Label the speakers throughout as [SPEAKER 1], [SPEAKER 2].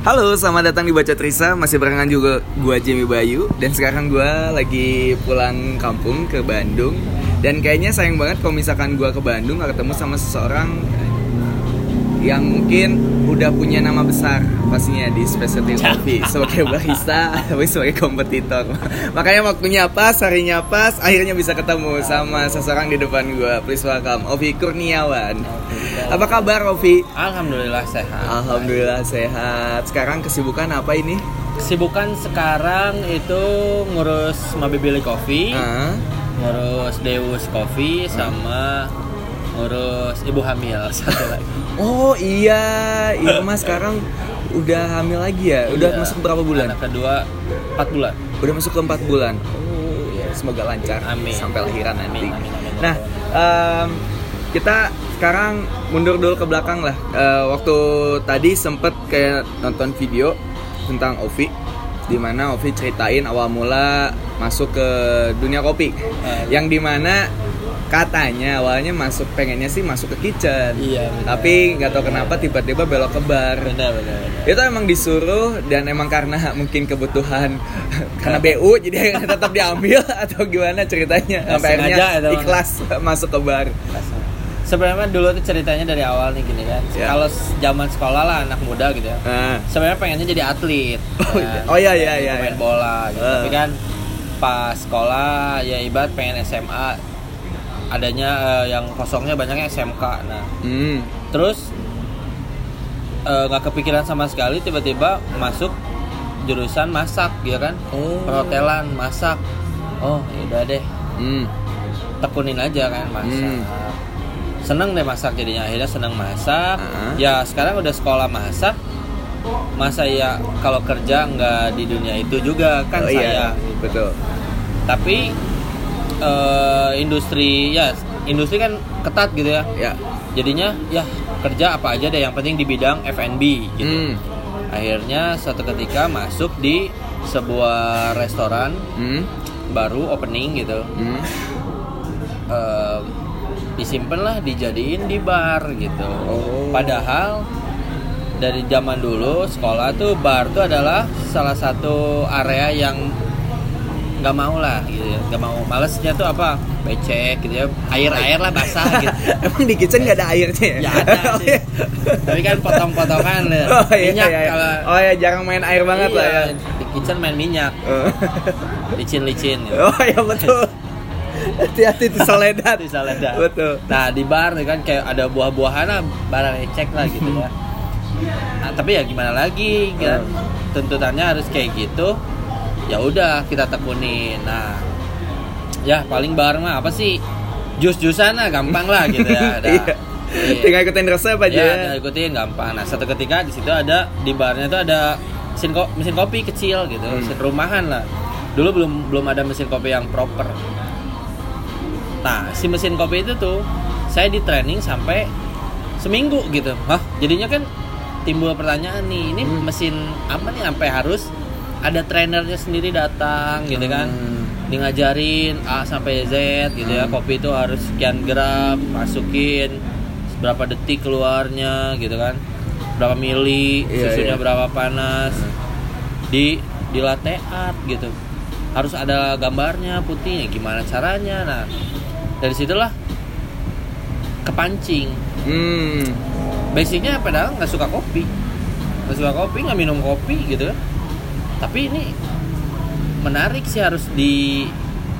[SPEAKER 1] Halo, selamat datang di Baca Trisa. Masih barengan juga gua Jamie Bayu dan sekarang gua lagi pulang kampung ke Bandung. Dan kayaknya sayang banget kalau misalkan gua ke Bandung gak ketemu sama seseorang yang mungkin udah punya nama besar pastinya di specialty coffee. Sebagai barista tapi sebagai kompetitor. Makanya waktunya pas harinya pas akhirnya bisa ketemu sama seseorang di depan gua. Please welcome Ovi Kurniawan. Apa kabar Ovi?
[SPEAKER 2] Alhamdulillah sehat.
[SPEAKER 1] Alhamdulillah sehat. Sekarang kesibukan apa ini?
[SPEAKER 2] Kesibukan sekarang itu ngurus Mabibili Coffee,
[SPEAKER 1] Ah,
[SPEAKER 2] ngurus Deus Coffee, sama ngurus ibu hamil satu lagi.
[SPEAKER 1] oh iya Irma sekarang udah hamil lagi ya udah
[SPEAKER 2] Iya.
[SPEAKER 1] masuk berapa bulan
[SPEAKER 2] Anak kedua 4 bulan.
[SPEAKER 1] Udah masuk ke 4 bulan. Oh, ya, semoga lancar
[SPEAKER 2] Amin.
[SPEAKER 1] sampai lahiran nanti.
[SPEAKER 2] Amin, amin, amin.
[SPEAKER 1] Nah, em, kita sekarang mundur dulu ke belakang lah. Eh, waktu tadi sempet kayak nonton video tentang Ovi di mana Ovi ceritain awal mula masuk ke dunia kopi.
[SPEAKER 2] Eh.
[SPEAKER 1] yang di mana katanya awalnya masuk pengennya sih masuk ke kitchen.
[SPEAKER 2] Iya, benar.
[SPEAKER 1] Tapi nggak tahu kenapa tiba-tiba belok ke bar
[SPEAKER 2] Benar benar.
[SPEAKER 1] itu emang disuruh dan emang karena mungkin kebutuhan karena BU jadi tetap diambil atau gimana ceritanya
[SPEAKER 2] Nggak
[SPEAKER 1] sampai akhirnya
[SPEAKER 2] atau
[SPEAKER 1] ikhlas masuk ke bar
[SPEAKER 2] Sebenarnya dulu tuh ceritanya dari awal nih gini kan.
[SPEAKER 1] Ya.
[SPEAKER 2] Kalau zaman sekolah lah anak muda gitu ya.
[SPEAKER 1] nah,
[SPEAKER 2] Sebenarnya pengennya jadi atlet.
[SPEAKER 1] Oh,
[SPEAKER 2] kan.
[SPEAKER 1] iya. Oh, iya, iya, iya,
[SPEAKER 2] Main
[SPEAKER 1] iya.
[SPEAKER 2] bola gitu.
[SPEAKER 1] Eh.
[SPEAKER 2] Tapi kan pas sekolah ya ibarat pengen SMA adanya eh, yang kosongnya banyaknya SMK. Nah,
[SPEAKER 1] hmm.
[SPEAKER 2] terus eh, nggak kepikiran sama sekali tiba-tiba masuk jurusan masak gitu kan.
[SPEAKER 1] Oh.
[SPEAKER 2] Perhotelan, masak. Oh, ya udah deh.
[SPEAKER 1] hmm.
[SPEAKER 2] Tekunin aja kan masak.
[SPEAKER 1] Hmm.
[SPEAKER 2] Seneng deh masak jadinya akhirnya seneng masak.
[SPEAKER 1] Ah.
[SPEAKER 2] Ya sekarang udah sekolah masak. Masa ya kalau kerja nggak di dunia itu juga kan
[SPEAKER 1] Oh,
[SPEAKER 2] saya.
[SPEAKER 1] iya betul
[SPEAKER 2] Tapi eh, industri ya industri kan ketat gitu ya.
[SPEAKER 1] ya
[SPEAKER 2] Jadinya ya kerja apa aja deh yang penting di bidang F&B gitu.
[SPEAKER 1] hmm.
[SPEAKER 2] Akhirnya suatu ketika masuk di sebuah restoran
[SPEAKER 1] Hmm.
[SPEAKER 2] baru opening gitu.
[SPEAKER 1] Hmm.
[SPEAKER 2] eh, disimpan lah dijadiin di bar gitu.
[SPEAKER 1] Oh.
[SPEAKER 2] Padahal dari zaman dulu sekolah tuh bar tuh adalah salah satu area yang nggak mau lah gitu ya nggak mau malesnya tuh apa becek gitu ya air air lah basah gitu
[SPEAKER 1] emang di kitchen nggak ada airnya ya?
[SPEAKER 2] ya ada
[SPEAKER 1] oh,
[SPEAKER 2] sih
[SPEAKER 1] iya.
[SPEAKER 2] tapi kan potong-potongan ya.
[SPEAKER 1] oh, iya,
[SPEAKER 2] minyak
[SPEAKER 1] iya, iya.
[SPEAKER 2] kalau
[SPEAKER 1] oh ya jarang main air banget lah ya
[SPEAKER 2] Iya, di kitchen main minyak licin-licin gitu.
[SPEAKER 1] oh ya betul hati-hati itu soledad
[SPEAKER 2] Bisa ledak.
[SPEAKER 1] betul
[SPEAKER 2] Nah di bar kan kayak ada buah-buahan lah, barang ecek lah gitu ya. Nah, tapi ya gimana lagi kan? Tuntutannya harus kayak gitu. Ya udah kita tekunin. Nah, ya paling bar mah apa sih? Jus-jusan lah gampang lah gitu ya. Ada.
[SPEAKER 1] Iya. tinggal ikutin resep aja
[SPEAKER 2] Ya, tinggal ikutin gampang. Nah, satu ketika di situ ada di barnya tuh ada mesin ko- mesin kopi kecil gitu,
[SPEAKER 1] Hmm.
[SPEAKER 2] mesin rumahan lah. Dulu belum belum ada mesin kopi yang proper. Nah, si mesin kopi itu tuh saya di training sampai seminggu gitu. Hah, jadinya kan timbul pertanyaan nih, ini
[SPEAKER 1] Hmm.
[SPEAKER 2] mesin apa nih sampai harus ada trainernya sendiri datang gitu kan.
[SPEAKER 1] Hmm.
[SPEAKER 2] Dia ngajarin A sampai Z gitu ya.
[SPEAKER 1] Hmm.
[SPEAKER 2] Kopi itu harus sekian gram, masukin berapa detik keluarnya gitu kan. Berapa mili,
[SPEAKER 1] Iya,
[SPEAKER 2] susunya
[SPEAKER 1] iya.
[SPEAKER 2] berapa panas. Di di latte art gitu. Harus ada gambarnya putihnya gimana caranya. Nah, dari situlah kepancing.
[SPEAKER 1] hmm.
[SPEAKER 2] Basicnya padahal nggak suka kopi, nggak suka kopi, nggak minum kopi gitu kan. Tapi ini menarik sih harus di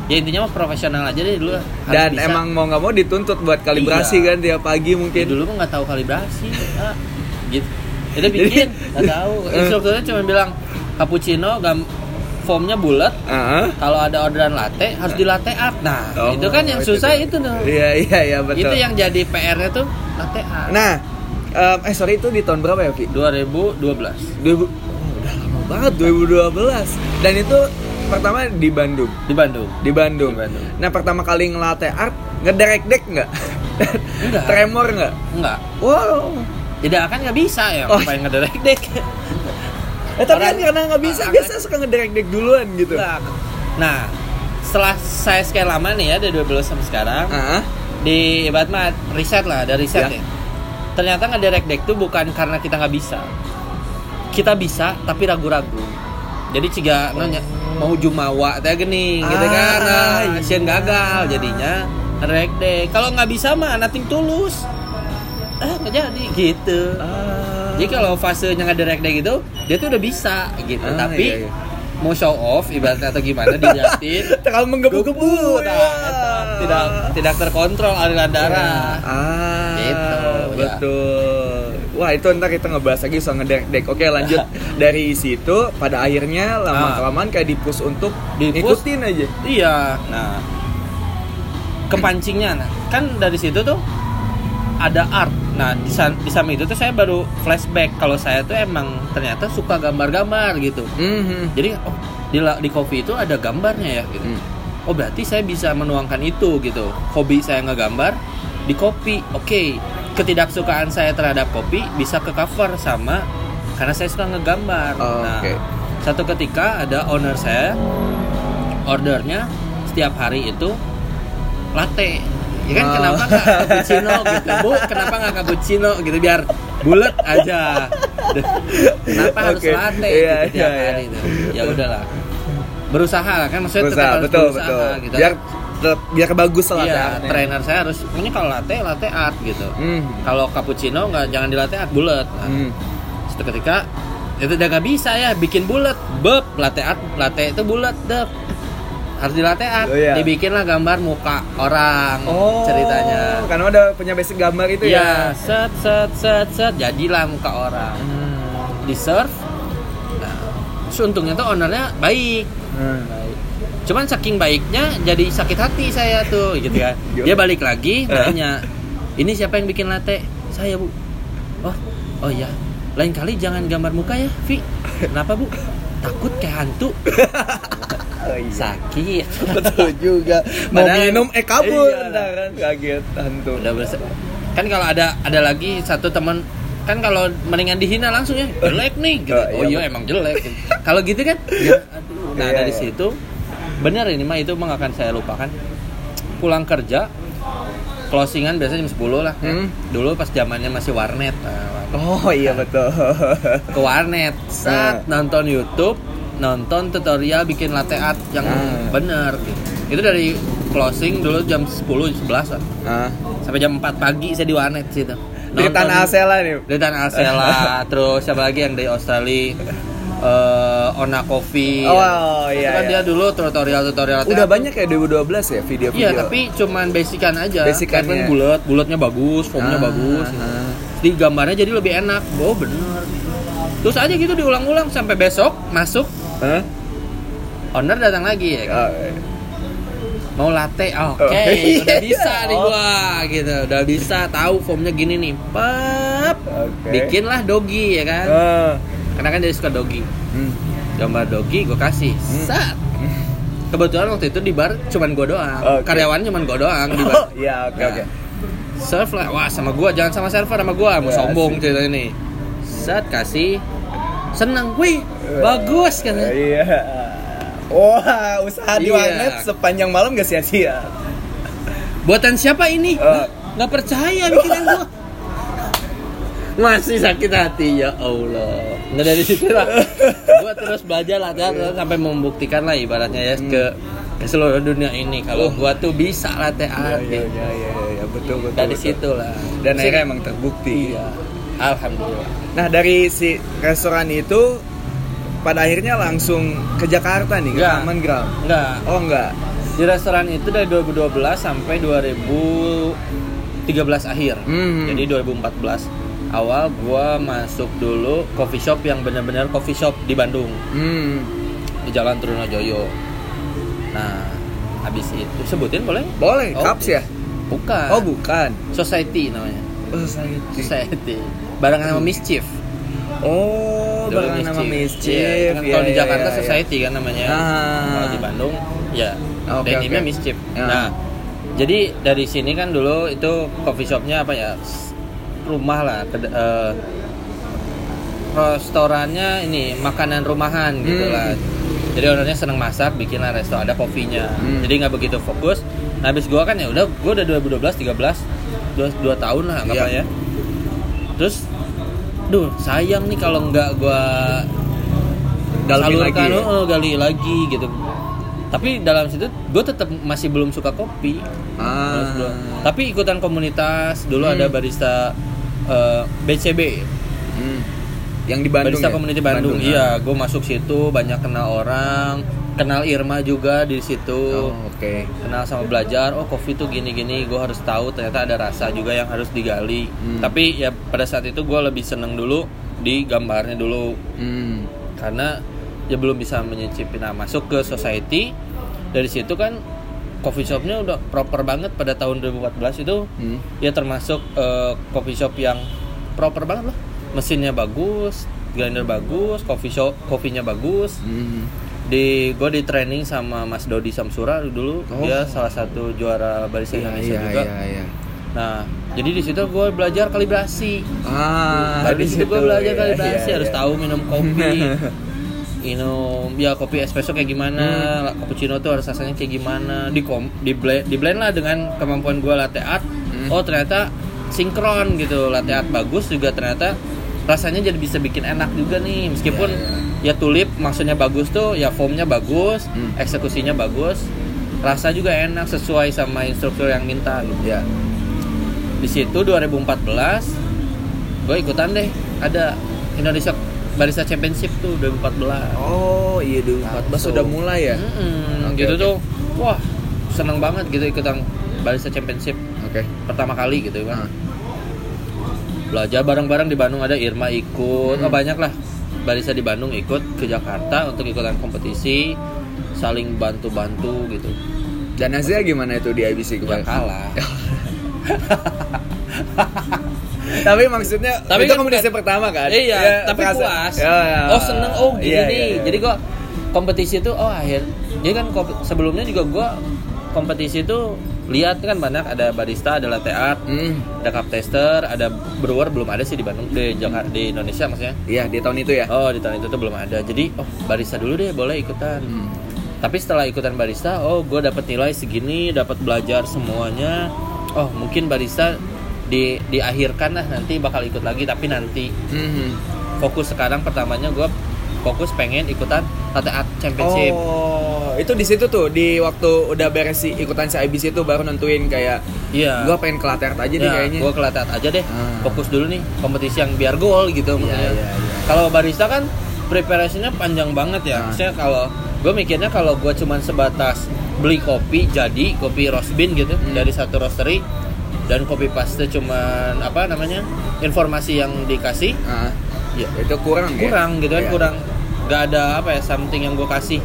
[SPEAKER 2] ya intinya mah profesional aja deh dulu.
[SPEAKER 1] dan
[SPEAKER 2] bisa.
[SPEAKER 1] emang mau nggak mau dituntut buat kalibrasi
[SPEAKER 2] Iya.
[SPEAKER 1] kan tiap pagi
[SPEAKER 2] Ya,
[SPEAKER 1] mungkin
[SPEAKER 2] dulu mah nggak tahu kalibrasi, ah, gitu. Itu bikin nggak tahu. Instrukturnya cuma bilang cappuccino gam foamnya bulat.
[SPEAKER 1] Ah,
[SPEAKER 2] Kalau ada orderan latte harus di latte art. Nah,
[SPEAKER 1] Oh,
[SPEAKER 2] itu kan yang
[SPEAKER 1] itu
[SPEAKER 2] susah itu tuh.
[SPEAKER 1] iya iya iya betul
[SPEAKER 2] Itu yang jadi PR-nya tuh latte art.
[SPEAKER 1] nah em, eh sorry itu di tahun berapa ya Vi?
[SPEAKER 2] 2012
[SPEAKER 1] 2000 oh, udah lama banget 2012 dan itu pertama di Bandung
[SPEAKER 2] di Bandung.
[SPEAKER 1] di Bandung.
[SPEAKER 2] Di Bandung.
[SPEAKER 1] Nah pertama kali ngelatih art ngederek dek nggak?
[SPEAKER 2] Enggak.
[SPEAKER 1] Tremor nggak?
[SPEAKER 2] Enggak.
[SPEAKER 1] Wow.
[SPEAKER 2] Tidak kan nggak bisa ya,
[SPEAKER 1] Oh.
[SPEAKER 2] apa yang ngederek dek.
[SPEAKER 1] Eh, tapi kan karena nggak bisa,
[SPEAKER 2] orang-
[SPEAKER 1] biasa suka ngederek dek duluan gitu.
[SPEAKER 2] Enggak. Nah, setelah saya sekian lama nih ya dari 2012 sampai sekarang
[SPEAKER 1] Ah,
[SPEAKER 2] di ibarat mah riset lah, ada riset
[SPEAKER 1] Ya.
[SPEAKER 2] ya. Ternyata ngederek dek tuh bukan karena kita nggak bisa. Kita bisa tapi ragu-ragu. Jadi ciga nanya mau jumawa teh gini? Gitu
[SPEAKER 1] Ah,
[SPEAKER 2] kan. Nah,
[SPEAKER 1] iya.
[SPEAKER 2] gagal jadinya. Rek deh. Kalau nggak bisa mah nothing tulus. Eh nggak jadi. Gitu.
[SPEAKER 1] Ah.
[SPEAKER 2] jadi kalau fasenya nggak direct day gitu dia tuh udah bisa gitu.
[SPEAKER 1] Ah,
[SPEAKER 2] tapi
[SPEAKER 1] iya, iya.
[SPEAKER 2] mau show off ibaratnya atau gimana diliatin
[SPEAKER 1] terlalu menggebu-gebu
[SPEAKER 2] Gebu, nah, eta. tidak tidak terkontrol aliran darah.
[SPEAKER 1] Ah,
[SPEAKER 2] Gitu, ya.
[SPEAKER 1] Wah itu ntar kita ngebahas lagi soal ngedek-dek. Oke lanjut dari situ pada akhirnya lama kelamaan kayak dipus untuk
[SPEAKER 2] Di-push.
[SPEAKER 1] ikutin aja.
[SPEAKER 2] Iya, nah kepancingnya, nah kan dari situ tuh ada art. Nah di, di samping itu tuh saya baru flashback kalau saya tuh emang ternyata suka gambar-gambar gitu.
[SPEAKER 1] Mhm.
[SPEAKER 2] Jadi oh di di kopi itu ada gambarnya ya gitu.
[SPEAKER 1] Hmm.
[SPEAKER 2] Oh berarti saya bisa menuangkan itu gitu. Hobi saya ngegambar di kopi. Oke, ketidaksukaan saya terhadap kopi bisa ke cover sama karena saya suka ngegambar.
[SPEAKER 1] Oh,
[SPEAKER 2] nah,
[SPEAKER 1] oke.
[SPEAKER 2] satu ketika ada owner saya ordernya setiap hari itu latte. Ya kan
[SPEAKER 1] Oh.
[SPEAKER 2] kenapa nggak cappuccino gitu, Bu? Kenapa nggak cappuccino gitu biar bulat aja. kenapa harus
[SPEAKER 1] Oke.
[SPEAKER 2] latte
[SPEAKER 1] Iya,
[SPEAKER 2] gitu tiap
[SPEAKER 1] iya, iya.
[SPEAKER 2] hari itu? Ya udahlah. Berusaha kan maksudnya tetap
[SPEAKER 1] Berusaha,
[SPEAKER 2] harus
[SPEAKER 1] betul
[SPEAKER 2] berusaha
[SPEAKER 1] betul.
[SPEAKER 2] gitu.
[SPEAKER 1] Biar tetap- biar bagus lah
[SPEAKER 2] Iya,
[SPEAKER 1] artnya.
[SPEAKER 2] trainer saya harus ini kalau latte latte art gitu.
[SPEAKER 1] Hmm.
[SPEAKER 2] Kalau cappuccino nggak jangan di latte art bulat. Nah,
[SPEAKER 1] Hmm.
[SPEAKER 2] Suatu ketika itu udah nggak bisa ya bikin bulat, beb latte art latte itu bulat dep harus di latte art
[SPEAKER 1] Oh, iya.
[SPEAKER 2] dibikinlah gambar muka orang
[SPEAKER 1] Oh,
[SPEAKER 2] ceritanya.
[SPEAKER 1] Karena udah punya basic gambar itu
[SPEAKER 2] Iya,
[SPEAKER 1] ya.
[SPEAKER 2] set set set set jadilah muka orang.
[SPEAKER 1] Hmm.
[SPEAKER 2] Di serve. Nah, untungnya tuh ownernya baik.
[SPEAKER 1] Hmm.
[SPEAKER 2] Cuman saking baiknya jadi sakit hati saya tuh gitu kan. Dia balik lagi nanya, "Ini siapa yang bikin latte?" "Saya, Bu." "Oh, oh iya. Lain kali jangan gambar muka ya, Vi." "Kenapa, Bu?" "Takut kayak hantu."
[SPEAKER 1] Oh, iya.
[SPEAKER 2] Sakit.
[SPEAKER 1] Betul juga. Mau
[SPEAKER 2] Padahal-
[SPEAKER 1] minum eh kabur
[SPEAKER 2] Iya.
[SPEAKER 1] kan kaget hantu.
[SPEAKER 2] Udah berse- Kan kalau ada ada lagi satu teman kan kalau mendingan dihina langsung ya jelek nih gitu.
[SPEAKER 1] Oh,
[SPEAKER 2] Oh,
[SPEAKER 1] iya,
[SPEAKER 2] iya emang jelek. kalau gitu kan ya, aduh. Nah,
[SPEAKER 1] Iya,
[SPEAKER 2] dari
[SPEAKER 1] iya.
[SPEAKER 2] situ benar ini mah itu nggak akan saya lupakan. Pulang kerja closingan biasanya jam 10 lah. ya.
[SPEAKER 1] Hmm.
[SPEAKER 2] Dulu pas zamannya masih warnet. Nah,
[SPEAKER 1] Oh iya betul.
[SPEAKER 2] ke warnet, saat
[SPEAKER 1] Nah.
[SPEAKER 2] nonton YouTube, nonton tutorial bikin latte art yang
[SPEAKER 1] Nah.
[SPEAKER 2] bener gitu. Itu dari closing dulu jam 10 11 lah.
[SPEAKER 1] Ah.
[SPEAKER 2] Sampai jam 4 pagi saya di warnet situ.
[SPEAKER 1] Di tanah Asela nih.
[SPEAKER 2] Di Tanah Asela, terus siapa lagi yang dari Australia? Eh Ona Coffee.
[SPEAKER 1] Oh,
[SPEAKER 2] Itu
[SPEAKER 1] iya,
[SPEAKER 2] kan
[SPEAKER 1] iya.
[SPEAKER 2] dia dulu tutorial-tutorial
[SPEAKER 1] Udah banyak ya 2012 ya video-video.
[SPEAKER 2] Iya, tapi cuman basican aja.
[SPEAKER 1] Basicannya.
[SPEAKER 2] Kayak bulat, bulatnya bagus, formnya
[SPEAKER 1] Ah,
[SPEAKER 2] bagus.
[SPEAKER 1] ah.
[SPEAKER 2] Di gambarnya jadi lebih enak. Oh, bener. Terus aja gitu diulang-ulang sampai besok masuk
[SPEAKER 1] Hah?
[SPEAKER 2] owner datang lagi ya. kan?
[SPEAKER 1] Oh, iya.
[SPEAKER 2] Mau latte, oke,
[SPEAKER 1] Oh, iya.
[SPEAKER 2] udah bisa nih
[SPEAKER 1] Oh.
[SPEAKER 2] gua gitu. Udah bisa tahu formnya gini nih. Pep.
[SPEAKER 1] Oke.
[SPEAKER 2] Bikinlah dogi ya kan.
[SPEAKER 1] Ah.
[SPEAKER 2] Karena kan dia suka dogi.
[SPEAKER 1] Hmm.
[SPEAKER 2] Gambar dogi gue kasih.
[SPEAKER 1] Hmm.
[SPEAKER 2] Sat. Kebetulan waktu itu di bar cuman gue doang.
[SPEAKER 1] Oke.
[SPEAKER 2] Karyawan cuman gue doang di
[SPEAKER 1] Oh,
[SPEAKER 2] bar.
[SPEAKER 1] iya oke
[SPEAKER 2] Nah,
[SPEAKER 1] oke.
[SPEAKER 2] Serve lah, wah sama gua, jangan sama server sama gua, mau
[SPEAKER 1] Ya,
[SPEAKER 2] sombong
[SPEAKER 1] asik.
[SPEAKER 2] cerita ini. Set kasih, seneng, wih, bagus kan?
[SPEAKER 1] Iya. Wah, usaha di
[SPEAKER 2] Iya.
[SPEAKER 1] warnet sepanjang malam gak sia-sia.
[SPEAKER 2] Buatan siapa ini?
[SPEAKER 1] Eh.
[SPEAKER 2] Nggak percaya bikinan gua. Masih sakit hati ya Allah. Nggak dari situ lah. gua terus belajar lah terus sampai membuktikan lah ibaratnya ya
[SPEAKER 1] Hmm.
[SPEAKER 2] ke, ke seluruh dunia ini kalau
[SPEAKER 1] Oh.
[SPEAKER 2] gua tuh bisa art.
[SPEAKER 1] iya
[SPEAKER 2] gitu.
[SPEAKER 1] iya iya iya, betul betul.
[SPEAKER 2] Dari
[SPEAKER 1] betul.
[SPEAKER 2] situ lah.
[SPEAKER 1] Dan
[SPEAKER 2] Sih-
[SPEAKER 1] akhirnya emang terbukti.
[SPEAKER 2] Iya. Alhamdulillah.
[SPEAKER 1] Nah dari si restoran itu pada akhirnya langsung ke Jakarta nih ke
[SPEAKER 2] Enggak.
[SPEAKER 1] Taman Gram.
[SPEAKER 2] Enggak,
[SPEAKER 1] Oh enggak.
[SPEAKER 2] di restoran itu dari 2012 sampai 2013 akhir.
[SPEAKER 1] Hmm.
[SPEAKER 2] Jadi 2014 awal gua masuk dulu coffee shop yang benar-benar coffee shop di Bandung
[SPEAKER 1] Hmm.
[SPEAKER 2] di Jalan Trunojoyo. Nah, habis itu sebutin boleh?
[SPEAKER 1] Boleh,
[SPEAKER 2] Oh,
[SPEAKER 1] cups ya?
[SPEAKER 2] Bukan.
[SPEAKER 1] Oh bukan.
[SPEAKER 2] Society namanya.
[SPEAKER 1] Oh Society.
[SPEAKER 2] Society. Barengan sama Mischief.
[SPEAKER 1] Oh,
[SPEAKER 2] Dulu
[SPEAKER 1] barengan nama
[SPEAKER 2] Iya,
[SPEAKER 1] Mischief.
[SPEAKER 2] kan
[SPEAKER 1] Iya,
[SPEAKER 2] kalau di
[SPEAKER 1] iya,
[SPEAKER 2] Jakarta
[SPEAKER 1] iya.
[SPEAKER 2] Society kan namanya.
[SPEAKER 1] Ah.
[SPEAKER 2] Kalau di Bandung ya
[SPEAKER 1] Oke,
[SPEAKER 2] denimnya
[SPEAKER 1] oke.
[SPEAKER 2] Mischief.
[SPEAKER 1] Ya.
[SPEAKER 2] Nah, jadi dari sini kan dulu itu coffee shopnya apa ya? Rumah lah, ked- eh, restorannya ini makanan rumahan gitu
[SPEAKER 1] Hmm.
[SPEAKER 2] lah. Jadi ownernya seneng masak, bikinlah resto ada kopinya.
[SPEAKER 1] Hmm.
[SPEAKER 2] Jadi nggak begitu fokus. Nah, habis gua kan ya udah gua udah 2012 13 dua, dua tahun lah anggapnya
[SPEAKER 1] Iya.
[SPEAKER 2] ya. Terus duh sayang nih kalau nggak gua
[SPEAKER 1] Dalamin
[SPEAKER 2] salurkan,
[SPEAKER 1] lagi ya?
[SPEAKER 2] oh, gali lagi gitu tapi dalam situ gue tetap masih belum suka kopi
[SPEAKER 1] Ah.
[SPEAKER 2] Tapi ikutan komunitas dulu
[SPEAKER 1] Hmm.
[SPEAKER 2] ada barista eh, BCB
[SPEAKER 1] Hmm. Yang di Bandung
[SPEAKER 2] barista
[SPEAKER 1] ya?
[SPEAKER 2] community Bandung,
[SPEAKER 1] ah.
[SPEAKER 2] iya gue masuk situ banyak kenal orang kenal Irma juga di situ
[SPEAKER 1] Oh, oke.
[SPEAKER 2] kenal sama belajar oh kopi tuh gini-gini gue harus tahu ternyata ada rasa juga yang harus digali
[SPEAKER 1] Hmm.
[SPEAKER 2] tapi ya pada saat itu gue lebih seneng dulu di gambarnya dulu
[SPEAKER 1] Hmm.
[SPEAKER 2] karena ya belum bisa menyicipi nah masuk ke society dari situ kan coffee shopnya udah proper banget pada tahun 2014 itu
[SPEAKER 1] Hmm.
[SPEAKER 2] ya termasuk eh, coffee shop yang proper banget lah mesinnya bagus grinder bagus coffee shop kopinya bagus
[SPEAKER 1] Hmm.
[SPEAKER 2] di gue di training sama Mas Dodi Samsura dulu
[SPEAKER 1] Oh.
[SPEAKER 2] dia salah satu juara barista
[SPEAKER 1] Iya,
[SPEAKER 2] Indonesia
[SPEAKER 1] iya,
[SPEAKER 2] juga
[SPEAKER 1] iya, iya.
[SPEAKER 2] nah jadi di situ gue belajar kalibrasi
[SPEAKER 1] Ah,
[SPEAKER 2] di situ gue belajar
[SPEAKER 1] iya,
[SPEAKER 2] kalibrasi
[SPEAKER 1] iya,
[SPEAKER 2] harus
[SPEAKER 1] iya.
[SPEAKER 2] tahu minum kopi minum ya kopi espresso kayak gimana
[SPEAKER 1] Hmm.
[SPEAKER 2] cappuccino tuh harus rasanya kayak gimana di kom di blend, di blend lah dengan kemampuan gue latte art
[SPEAKER 1] Hmm.
[SPEAKER 2] oh ternyata sinkron gitu latte art bagus juga ternyata rasanya jadi bisa bikin enak juga nih meskipun
[SPEAKER 1] Iya,
[SPEAKER 2] ya tulip maksudnya bagus tuh ya foamnya bagus
[SPEAKER 1] Hmm.
[SPEAKER 2] eksekusinya bagus rasa juga enak sesuai sama instruktur yang minta gitu
[SPEAKER 1] Ya.
[SPEAKER 2] di situ 2014 gue ikutan deh ada Indonesia Barista Championship tuh 2014
[SPEAKER 1] Oh, iya dulu. 14
[SPEAKER 2] Langsung.
[SPEAKER 1] sudah mulai ya?
[SPEAKER 2] Mm-mm,
[SPEAKER 1] Oke,
[SPEAKER 2] gitu
[SPEAKER 1] oke.
[SPEAKER 2] tuh wah seneng banget gitu ikutan Barista Championship
[SPEAKER 1] Oke.
[SPEAKER 2] pertama kali gitu kan
[SPEAKER 1] Ah.
[SPEAKER 2] belajar bareng-bareng di Bandung ada Irma ikut
[SPEAKER 1] Hmm.
[SPEAKER 2] oh banyak lah barista di Bandung ikut ke Jakarta untuk ikutan kompetisi saling bantu-bantu gitu
[SPEAKER 1] Dan hasilnya gimana itu di IBC
[SPEAKER 2] ya
[SPEAKER 1] kemarin?
[SPEAKER 2] kalah
[SPEAKER 1] Tapi maksudnya
[SPEAKER 2] Tapi
[SPEAKER 1] itu
[SPEAKER 2] kan
[SPEAKER 1] kompetisi
[SPEAKER 2] bukan-
[SPEAKER 1] pertama kan?
[SPEAKER 2] Iya,
[SPEAKER 1] Ya,
[SPEAKER 2] tapi
[SPEAKER 1] perasa-
[SPEAKER 2] puas.
[SPEAKER 1] Ya, ya.
[SPEAKER 2] Oh seneng, oh gini
[SPEAKER 1] Iya,
[SPEAKER 2] nih.
[SPEAKER 1] iya, iya.
[SPEAKER 2] Jadi gua kompetisi itu, oh akhir. Jadi kan sebelumnya juga gua kompetisi itu lihat kan banyak ada barista, ada latte art,
[SPEAKER 1] Hmm.
[SPEAKER 2] ada cup tester, ada brewer belum ada sih di Bandung, di Jakarta, di Indonesia maksudnya.
[SPEAKER 1] Iya, di tahun itu ya.
[SPEAKER 2] Oh di tahun itu tuh belum ada. Jadi oh barista dulu deh boleh ikutan.
[SPEAKER 1] Hmm.
[SPEAKER 2] Tapi setelah ikutan barista, oh gue dapat nilai segini, dapat belajar semuanya. Oh mungkin barista di diakhirkan lah nanti bakal ikut lagi tapi nanti
[SPEAKER 1] Hmm.
[SPEAKER 2] fokus sekarang pertamanya gue fokus pengen ikutan art championship
[SPEAKER 1] Oh, itu di situ tuh di waktu udah beres si ikutan si IBC itu baru nentuin kayak
[SPEAKER 2] iya
[SPEAKER 1] gua pengen ke latte art aja nih kayaknya.
[SPEAKER 2] gue ke aja deh
[SPEAKER 1] Ah.
[SPEAKER 2] fokus dulu nih kompetisi yang biar gol gitu
[SPEAKER 1] Iya,
[SPEAKER 2] maksudnya.
[SPEAKER 1] iya, iya.
[SPEAKER 2] kalau barista kan preparationnya panjang banget ya
[SPEAKER 1] Ah.
[SPEAKER 2] maksudnya kalau gue mikirnya kalau gue cuman sebatas beli kopi jadi kopi roast bean gitu
[SPEAKER 1] Hmm.
[SPEAKER 2] dari satu roastery dan kopi paste cuman apa namanya informasi yang dikasih
[SPEAKER 1] Ah,
[SPEAKER 2] ya
[SPEAKER 1] itu kurang ya?
[SPEAKER 2] kurang gitu kan
[SPEAKER 1] Iya.
[SPEAKER 2] kurang nggak ada apa ya something yang gue kasih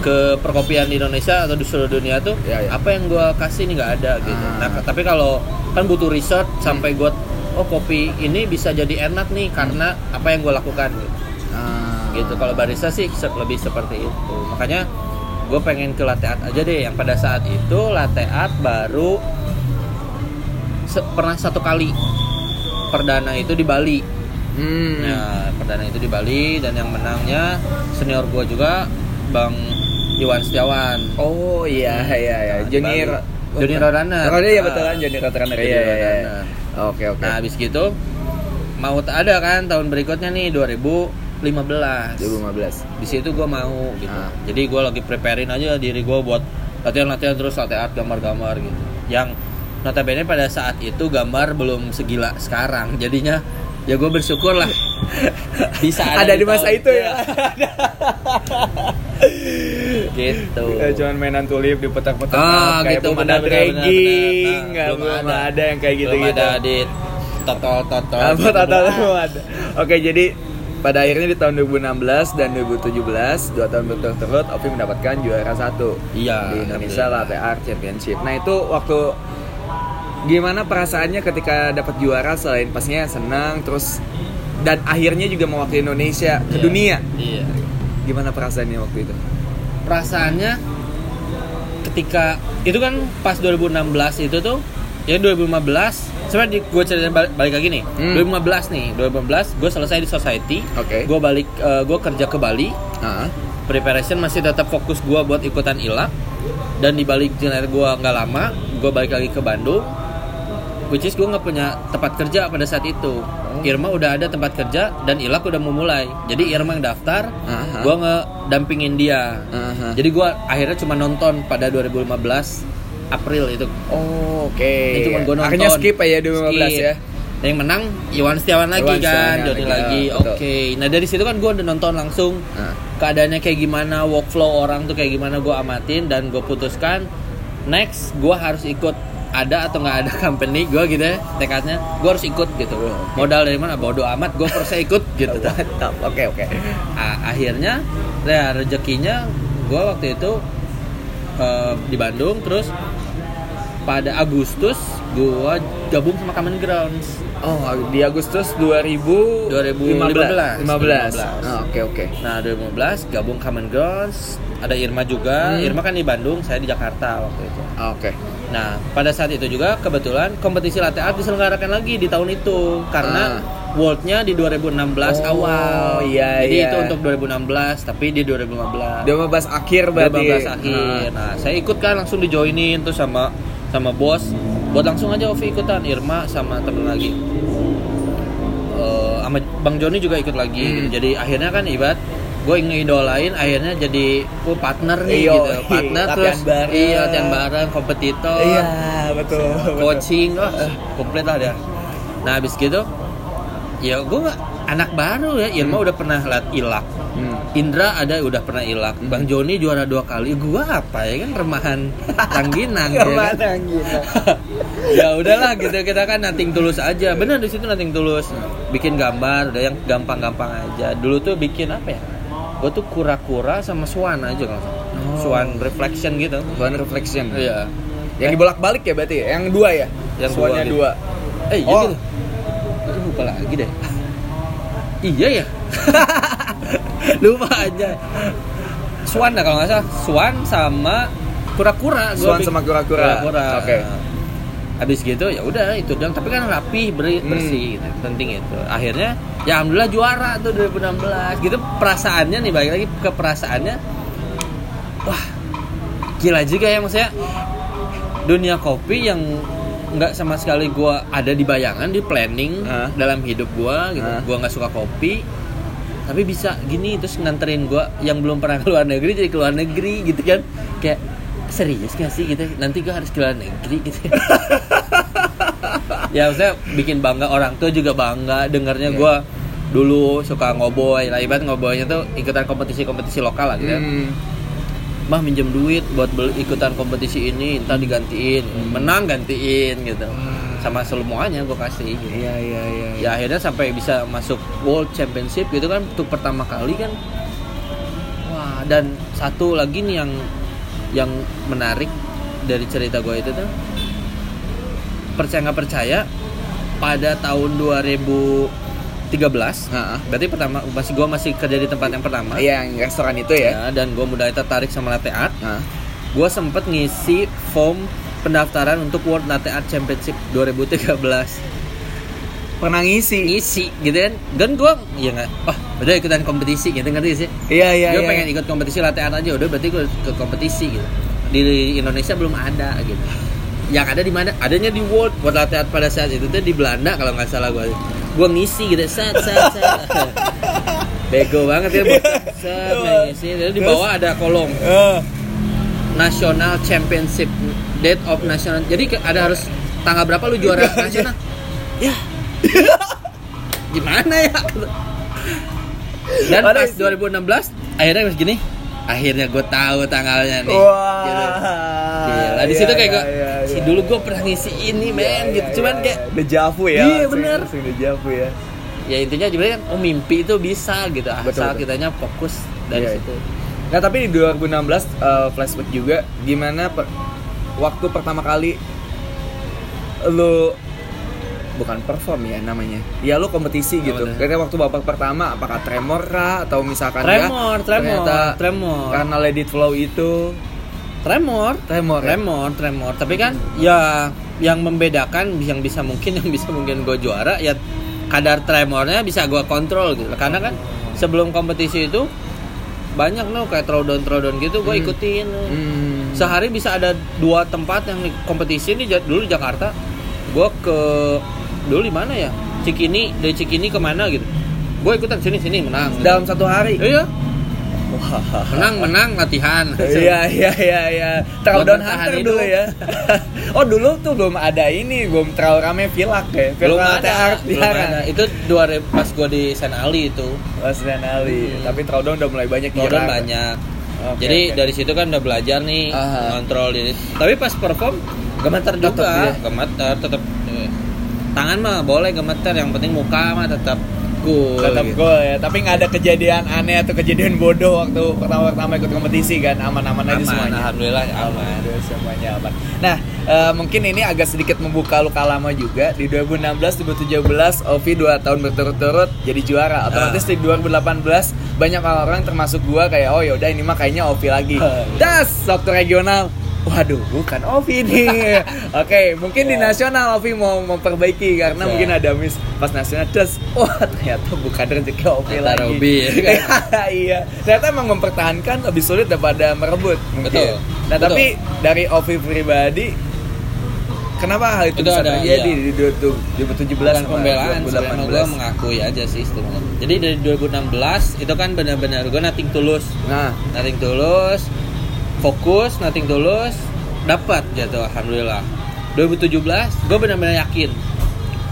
[SPEAKER 2] ke perkopian di Indonesia atau di seluruh dunia tuh
[SPEAKER 1] Iya, iya.
[SPEAKER 2] apa yang gue kasih nih nggak ada gitu
[SPEAKER 1] Ah.
[SPEAKER 2] nah tapi kalau kan butuh riset sampai gue oh kopi ini bisa jadi enak nih karena apa yang gue lakukan gitu,
[SPEAKER 1] Ah.
[SPEAKER 2] gitu. kalau barista sih lebih seperti itu makanya gue pengen ke latte art aja deh yang pada saat itu latte art baru pernah satu kali perdana itu di Bali
[SPEAKER 1] Hmm.
[SPEAKER 2] Nah, perdana itu di Bali dan yang menangnya senior gua juga Bang Iwan Setiawan.
[SPEAKER 1] Oh iya iya iya.
[SPEAKER 2] Nah, di
[SPEAKER 1] Joni
[SPEAKER 2] Bali.
[SPEAKER 1] Ro-
[SPEAKER 2] Joni Roadrunner.
[SPEAKER 1] Oh iya
[SPEAKER 2] Ah.
[SPEAKER 1] betul kan Joni Roadrunner.
[SPEAKER 2] Joni
[SPEAKER 1] Iya iya. iya. Oke oke.
[SPEAKER 2] Nah, habis gitu mau ada kan tahun berikutnya nih 2015.
[SPEAKER 1] 2015.
[SPEAKER 2] Di situ gua mau gitu.
[SPEAKER 1] Ah.
[SPEAKER 2] Jadi gua lagi preparein aja diri gua buat latihan-latihan terus latte art gambar-gambar gitu. Yang notabene pada saat itu gambar belum segila sekarang. Jadinya ya gue bersyukur lah bisa
[SPEAKER 1] Ada di masa
[SPEAKER 2] tahun-
[SPEAKER 1] itu ya.
[SPEAKER 2] gitu
[SPEAKER 1] Kita cuman mainan tulip diputar-putar
[SPEAKER 2] Ah,
[SPEAKER 1] kayak
[SPEAKER 2] gitu,
[SPEAKER 1] belum ada
[SPEAKER 2] benar,
[SPEAKER 1] dragging, nggak
[SPEAKER 2] Nah,
[SPEAKER 1] belum ada. yang kayak gitu
[SPEAKER 2] belum
[SPEAKER 1] gitu.
[SPEAKER 2] ada di totol totol
[SPEAKER 1] Apa total belum ada. Oke, jadi pada akhirnya di tahun 2016 dan 2017 dua tahun berturut-turut Ovi mendapatkan juara satu
[SPEAKER 2] Iya,
[SPEAKER 1] di Indonesia. Latte Art Championship. Nah itu waktu gimana perasaannya ketika dapat juara selain pastinya senang terus dan akhirnya juga mewakili Indonesia ke
[SPEAKER 2] Iya.
[SPEAKER 1] dunia.
[SPEAKER 2] iya
[SPEAKER 1] Gimana perasaannya waktu itu?
[SPEAKER 2] perasaannya ketika itu kan pas 2016 itu tuh ya 2015 sebenarnya gue cerita balik, balik lagi nih
[SPEAKER 1] Hmm.
[SPEAKER 2] 2015 nih 2015 gue selesai di society
[SPEAKER 1] Oke.
[SPEAKER 2] gue balik gue kerja ke Bali
[SPEAKER 1] Ah,
[SPEAKER 2] preparation masih tetap fokus gue buat ikutan ilak dan di balik jenar gue nggak lama gue balik lagi ke Bandung which is gue nggak punya tempat kerja pada saat itu Irma udah ada tempat kerja dan Ilak udah mau mulai jadi Irma yang daftar
[SPEAKER 1] Aha.
[SPEAKER 2] gue ngedampingin dia
[SPEAKER 1] Aha.
[SPEAKER 2] jadi gue akhirnya cuma nonton pada 2015 April itu
[SPEAKER 1] Oh, oke.
[SPEAKER 2] Ini cuma gue nonton
[SPEAKER 1] Akhirnya skip aja 2015
[SPEAKER 2] Skip.
[SPEAKER 1] ya.
[SPEAKER 2] Dan yang menang Iwan Setiawan lagi
[SPEAKER 1] Iwan
[SPEAKER 2] kan Joni
[SPEAKER 1] lagi, ah,
[SPEAKER 2] oke
[SPEAKER 1] betul.
[SPEAKER 2] nah dari situ kan gue udah nonton langsung
[SPEAKER 1] Nah.
[SPEAKER 2] keadaannya kayak gimana workflow orang tuh kayak gimana gue amatin dan gue putuskan next gue harus ikut ada atau nggak ada company gue gitu ya tekadnya gue harus ikut gitu modal dari mana bodoh amat gue harus ikut gitu
[SPEAKER 1] Mantap. Oke, oke.
[SPEAKER 2] Akhirnya ya rezekinya gue waktu itu eh, di Bandung terus pada Agustus gue gabung sama Common Grounds
[SPEAKER 1] Oh, di Agustus 2015.
[SPEAKER 2] 2015.
[SPEAKER 1] 15. Ah, Oke, oke.
[SPEAKER 2] Nah 2015 gabung Common Grounds ada Irma juga
[SPEAKER 1] Hmm.
[SPEAKER 2] Irma kan di Bandung saya di Jakarta waktu itu
[SPEAKER 1] Ah, Oke.
[SPEAKER 2] Nah pada saat itu juga kebetulan kompetisi latte art diselenggarakan lagi di tahun itu karena Worldnya di 2016
[SPEAKER 1] Ah. Oh,
[SPEAKER 2] awal
[SPEAKER 1] iya,
[SPEAKER 2] jadi
[SPEAKER 1] iya.
[SPEAKER 2] itu untuk 2016 tapi di 2015
[SPEAKER 1] 2015 akhir berarti.
[SPEAKER 2] 2015 akhir. Nah, saya ikut kan langsung dijoinin tuh sama sama bos. Buat langsung aja Ovi ikutan Irma sama temen lagi. Eh, sama Bang Joni juga ikut lagi.
[SPEAKER 1] Hmm.
[SPEAKER 2] gitu. Jadi akhirnya kan ibarat gue ngidolain akhirnya jadi oh, partner nih
[SPEAKER 1] Iyo,
[SPEAKER 2] gitu. Partner
[SPEAKER 1] latihan
[SPEAKER 2] terus
[SPEAKER 1] bareng.
[SPEAKER 2] iya latihan bareng, kompetitor,
[SPEAKER 1] Iya, betul. betul.
[SPEAKER 2] coaching, wah komplit lah dia. Nah, habis gitu ya gue anak baru ya. Irma udah pernah lat ilak.
[SPEAKER 1] Hmm.
[SPEAKER 2] Indra ada udah pernah ilak, Bang Joni juara dua kali, gua apa ya kan remahan Rangginang ya kan? Ya udahlah gitu kita kan nating tulus aja, bener di situ nating tulus, bikin gambar udah yang gampang-gampang aja. Dulu tuh bikin apa ya? Gua tuh kura-kura sama swan aja kalau.
[SPEAKER 1] Oh.
[SPEAKER 2] swan reflection gitu.
[SPEAKER 1] One reflection.
[SPEAKER 2] Iya.
[SPEAKER 1] Yang dibolak-balik ya berarti? ya? Yang dua ya?
[SPEAKER 2] Yang
[SPEAKER 1] Swan-nya
[SPEAKER 2] dua,
[SPEAKER 1] dua.
[SPEAKER 2] Eh iya
[SPEAKER 1] Oh.
[SPEAKER 2] gitu. Aduh, lupa lagi deh. iya ya. lupa aja. Swan dah kalau nggak salah. Swan sama kura-kura.
[SPEAKER 1] Swan sama kura-kura.
[SPEAKER 2] Kura-kura.
[SPEAKER 1] Oke.
[SPEAKER 2] Habis gitu ya udah itu dong. Tapi kan rapi,
[SPEAKER 1] Hmm.
[SPEAKER 2] bersih gitu. Penting itu. Akhirnya ya alhamdulillah juara tuh 2016. Gitu perasaannya nih balik lagi ke perasaannya. Wah, gila juga ya maksudnya dunia kopi yang nggak sama sekali gua ada di bayangan di planning
[SPEAKER 1] Hah?
[SPEAKER 2] dalam hidup gua gitu
[SPEAKER 1] Hah?
[SPEAKER 2] gua nggak suka kopi tapi bisa gini terus nganterin gua yang belum pernah ke luar negeri jadi ke luar negeri gitu kan kayak serius gak sih gitu nanti gua harus ke luar negeri gitu ya maksudnya bikin bangga orang tua juga bangga dengarnya
[SPEAKER 1] Iya.
[SPEAKER 2] gua dulu suka ngoboy lah ibarat ngoboynya tuh ikutan kompetisi-kompetisi lokal lah gitu ya
[SPEAKER 1] Hmm.
[SPEAKER 2] mah minjem duit buat beli ikutan kompetisi ini ntar digantiin
[SPEAKER 1] Hmm.
[SPEAKER 2] menang gantiin gitu sama semuanya gue kasih gitu.
[SPEAKER 1] Iya, iya, iya.
[SPEAKER 2] ya akhirnya sampai bisa masuk World Championship gitu kan untuk pertama kali kan wah dan satu lagi nih yang yang menarik dari cerita gue itu tuh percaya nggak percaya pada tahun 2013
[SPEAKER 1] Heeh.
[SPEAKER 2] berarti pertama masih gue masih kerja di tempat yang pertama
[SPEAKER 1] Iya, yang restoran itu ya.
[SPEAKER 2] ya dan gue mulai tertarik sama latte art
[SPEAKER 1] Nah.
[SPEAKER 2] gue sempet ngisi form pendaftaran untuk World Latte Art Championship 2013
[SPEAKER 1] Pernah ngisi.
[SPEAKER 2] ngisi gitu kan. Dan gue ya nggak? Oh udah ikutan kompetisi gitu ngerti sih?
[SPEAKER 1] Iya, iya,
[SPEAKER 2] gue
[SPEAKER 1] iya.
[SPEAKER 2] pengen ikut kompetisi latte art aja udah berarti gue ke kompetisi gitu. Di Indonesia belum ada gitu. Yang ada di mana? Adanya di World World Latte Art pada saat itu tuh di Belanda kalau nggak salah gue gue ngisi gitu. Set set set. Bego banget ya set ngisi. Jadi di bawah ada kolom
[SPEAKER 1] Eh,
[SPEAKER 2] National Championship. Date of National jadi ada harus tanggal berapa lu juara nasional? Ya gimana ya dan pas
[SPEAKER 1] sih.
[SPEAKER 2] 2016 akhirnya pas gini akhirnya gue tahu tanggalnya nih
[SPEAKER 1] Wah.
[SPEAKER 2] Gitu. Gila, di
[SPEAKER 1] Iya,
[SPEAKER 2] situ kayak
[SPEAKER 1] iya,
[SPEAKER 2] gue
[SPEAKER 1] iya,
[SPEAKER 2] si
[SPEAKER 1] iya.
[SPEAKER 2] dulu gue pernah ngisi ini men
[SPEAKER 1] Iya,
[SPEAKER 2] gitu
[SPEAKER 1] iya,
[SPEAKER 2] cuman
[SPEAKER 1] iya,
[SPEAKER 2] kayak
[SPEAKER 1] iya. dejavu ya.
[SPEAKER 2] Iya.
[SPEAKER 1] Langsung dejavu ya.
[SPEAKER 2] ya intinya juga kan oh mimpi itu bisa gitu asal
[SPEAKER 1] Betul, betul.
[SPEAKER 2] kitanya fokus dari
[SPEAKER 1] Iya,
[SPEAKER 2] situ
[SPEAKER 1] Nah tapi di 2016 eh, flashback juga gimana per- waktu pertama kali lu bukan perform ya namanya ya lu kompetisi gitu
[SPEAKER 2] bener.
[SPEAKER 1] Kira-kira waktu babak pertama apakah tremor kah atau misalkan
[SPEAKER 2] Tremor,
[SPEAKER 1] ya,
[SPEAKER 2] tremor,
[SPEAKER 1] ternyata
[SPEAKER 2] tremor.
[SPEAKER 1] karena let it flow itu
[SPEAKER 2] tremor
[SPEAKER 1] tremor ya?
[SPEAKER 2] tremor tremor tapi kan ya yang membedakan yang bisa mungkin yang bisa mungkin gue juara ya kadar tremornya bisa gue kontrol gitu karena kan sebelum kompetisi itu banyak loh kayak throwdown throwdown gitu gue
[SPEAKER 1] Hmm.
[SPEAKER 2] ikutin
[SPEAKER 1] Hmm.
[SPEAKER 2] sehari bisa ada dua tempat yang kompetisi ini dulu di Jakarta gue ke dulu di mana ya Cikini dari Cikini ke mana gitu gue ikutan sini sini menang
[SPEAKER 1] Dalam satu hari.
[SPEAKER 2] iya
[SPEAKER 1] Wah.
[SPEAKER 2] menang menang latihan
[SPEAKER 1] Iya iya iya iya.
[SPEAKER 2] Bertahan
[SPEAKER 1] Hunter
[SPEAKER 2] hidup.
[SPEAKER 1] dulu ya. oh dulu tuh belum ada ini, belum terlalu rame Vilak ya.
[SPEAKER 2] belum ada,
[SPEAKER 1] Art
[SPEAKER 2] belum
[SPEAKER 1] ya
[SPEAKER 2] ada. itu dua pas gue di Sen Ali itu
[SPEAKER 1] Mas dan Ali.
[SPEAKER 2] Hmm.
[SPEAKER 1] Tapi Throwdown udah mulai banyak Jakarta.
[SPEAKER 2] banyak
[SPEAKER 1] Oke,
[SPEAKER 2] jadi
[SPEAKER 1] oke.
[SPEAKER 2] dari situ kan udah belajar nih
[SPEAKER 1] Aha.
[SPEAKER 2] kontrol diri tapi pas perform gemeter juga gemeter tetap tangan mah boleh gemeter yang penting muka mah tetap cool
[SPEAKER 1] tetap
[SPEAKER 2] gitu.
[SPEAKER 1] gol ya tapi nggak ada kejadian aneh atau kejadian bodoh waktu pertama-pertama ikut kompetisi kan aman-aman aja
[SPEAKER 2] aman
[SPEAKER 1] semuanya
[SPEAKER 2] alhamdulillah aman
[SPEAKER 1] Aduh, semuanya aman. Nah, eh, mungkin ini agak sedikit membuka luka lama juga. Di 2016-2017, Ovi 2 tahun berturut-turut jadi juara. Otomatis di 2018 banyak orang termasuk gua kayak oh yaudah ini mah kayaknya Ovi lagi. Das waktu regional. Waduh, bukan Ovi nih. Oke, mungkin di nasional Ovi mau memperbaiki karena
[SPEAKER 2] Bisa.
[SPEAKER 1] mungkin ada miss pas nasional. Das, wah ternyata bukan rezeki Ovi
[SPEAKER 2] Ternyata
[SPEAKER 1] lagi.
[SPEAKER 2] Robi, ya kan?
[SPEAKER 1] iya, ternyata emang mempertahankan lebih sulit daripada merebut. Mungkin.
[SPEAKER 2] Betul.
[SPEAKER 1] Nah
[SPEAKER 2] Betul.
[SPEAKER 1] tapi dari Ovi pribadi, kenapa hal itu,
[SPEAKER 2] Itu
[SPEAKER 1] bisa
[SPEAKER 2] ada,
[SPEAKER 1] terjadi
[SPEAKER 2] iya.
[SPEAKER 1] di 2017
[SPEAKER 2] bukan pembelaan sebenarnya gue
[SPEAKER 1] 2018?
[SPEAKER 2] mengakui aja sih sebenarnya jadi dari 2016 itu kan benar-benar gue nating tulus
[SPEAKER 1] Nah,
[SPEAKER 2] nating tulus fokus nating tulus dapat gitu alhamdulillah 2017 gue benar-benar yakin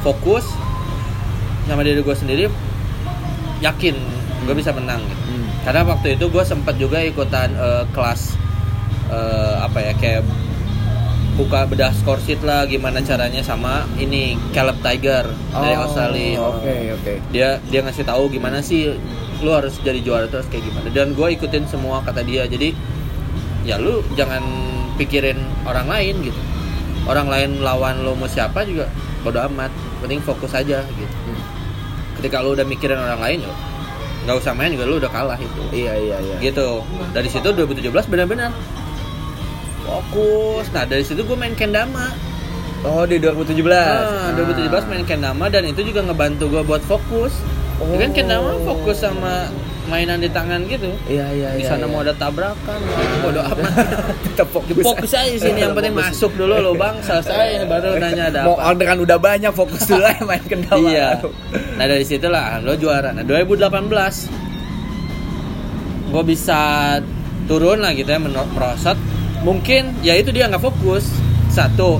[SPEAKER 2] fokus sama diri gue sendiri yakin gue bisa menang gitu.
[SPEAKER 1] hmm.
[SPEAKER 2] karena waktu itu gue sempat juga ikutan eh, kelas eh, apa ya kayak buka bedah score sheet lah gimana caranya sama ini Caleb Tiger dari
[SPEAKER 1] Oh,
[SPEAKER 2] Australia
[SPEAKER 1] Oke oke.
[SPEAKER 2] dia dia ngasih tahu gimana sih lu harus jadi juara terus kayak gimana dan gue ikutin semua kata dia jadi ya lu jangan pikirin orang lain gitu orang lain lawan lu mau siapa juga bodo amat penting fokus aja gitu
[SPEAKER 1] Hmm.
[SPEAKER 2] ketika lu udah mikirin orang lain ya nggak usah main juga lu udah kalah itu
[SPEAKER 1] Iya iya iya.
[SPEAKER 2] gitu dari situ 2017 benar-benar fokus nah dari situ gue main kendama
[SPEAKER 1] Oh di 2017.
[SPEAKER 2] Nah, 2017
[SPEAKER 1] Ah.
[SPEAKER 2] main kendama dan itu juga ngebantu gue buat fokus.
[SPEAKER 1] Oh.
[SPEAKER 2] Kan kendama fokus sama mainan di tangan gitu.
[SPEAKER 1] Iya iya
[SPEAKER 2] Di
[SPEAKER 1] iya.
[SPEAKER 2] sana
[SPEAKER 1] iya.
[SPEAKER 2] mau ada tabrakan, bodo amat.
[SPEAKER 1] tetap fokus.
[SPEAKER 2] fokus aja di sini yang penting masuk dulu lo bang, selesai baru nanya ada
[SPEAKER 1] Mau
[SPEAKER 2] apa.
[SPEAKER 1] orderan udah banyak fokus dulu ya main kendama.
[SPEAKER 2] Iya. Nah dari situlah lo juara. Nah 2018 gue bisa turun lah gitu ya merosot. Mungkin ya itu dia nggak fokus. Satu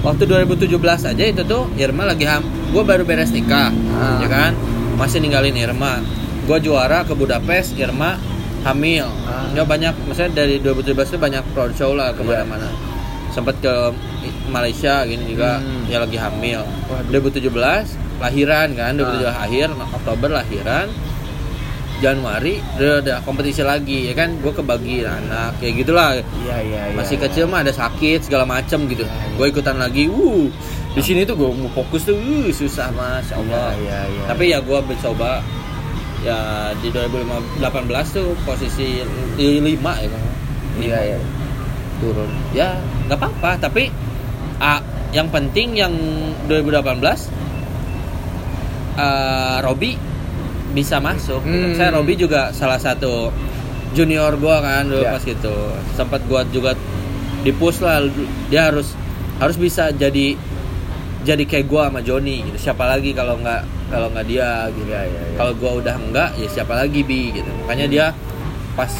[SPEAKER 2] waktu 2017 aja itu tuh Irma lagi ham. Gue baru beres nikah,
[SPEAKER 1] Ah.
[SPEAKER 2] ya kan? Masih ninggalin Irma. Gue juara ke Budapest, Irma hamil.
[SPEAKER 1] Ah.
[SPEAKER 2] Ya banyak, maksudnya dari 2017 itu banyak roadshow lah ke mana-mana. Sempat ke Malaysia gini juga,
[SPEAKER 1] Hmm.
[SPEAKER 2] ya lagi hamil.
[SPEAKER 1] Waduh.
[SPEAKER 2] 2017 lahiran kan, 2017
[SPEAKER 1] Ah.
[SPEAKER 2] akhir, Oktober lahiran. Januari udah ada kompetisi lagi ya kan gue kebagi anak kayak gitulah
[SPEAKER 1] Iya iya iya.
[SPEAKER 2] masih
[SPEAKER 1] iya.
[SPEAKER 2] kecil mah ada sakit segala macem gitu
[SPEAKER 1] Iya, iya.
[SPEAKER 2] gue ikutan lagi uh di sini tuh gue mau fokus tuh uh susah mas Allah
[SPEAKER 1] Iya iya iya.
[SPEAKER 2] tapi ya gue mencoba ya di 2018 tuh posisi di lima ya Bang.
[SPEAKER 1] Iya iya.
[SPEAKER 2] turun ya nggak apa-apa tapi ah, yang penting yang 2018 ah, Robi bisa masuk
[SPEAKER 1] Hmm.
[SPEAKER 2] saya Robi juga salah satu junior gua kan dulu
[SPEAKER 1] Ya.
[SPEAKER 2] pas gitu sempat gua juga di push lah dia harus harus bisa jadi jadi kayak gua sama Joni gitu siapa lagi kalau nggak kalau nggak dia gitu
[SPEAKER 1] Iya iya iya.
[SPEAKER 2] kalau gua udah enggak ya siapa lagi bi gitu makanya dia pas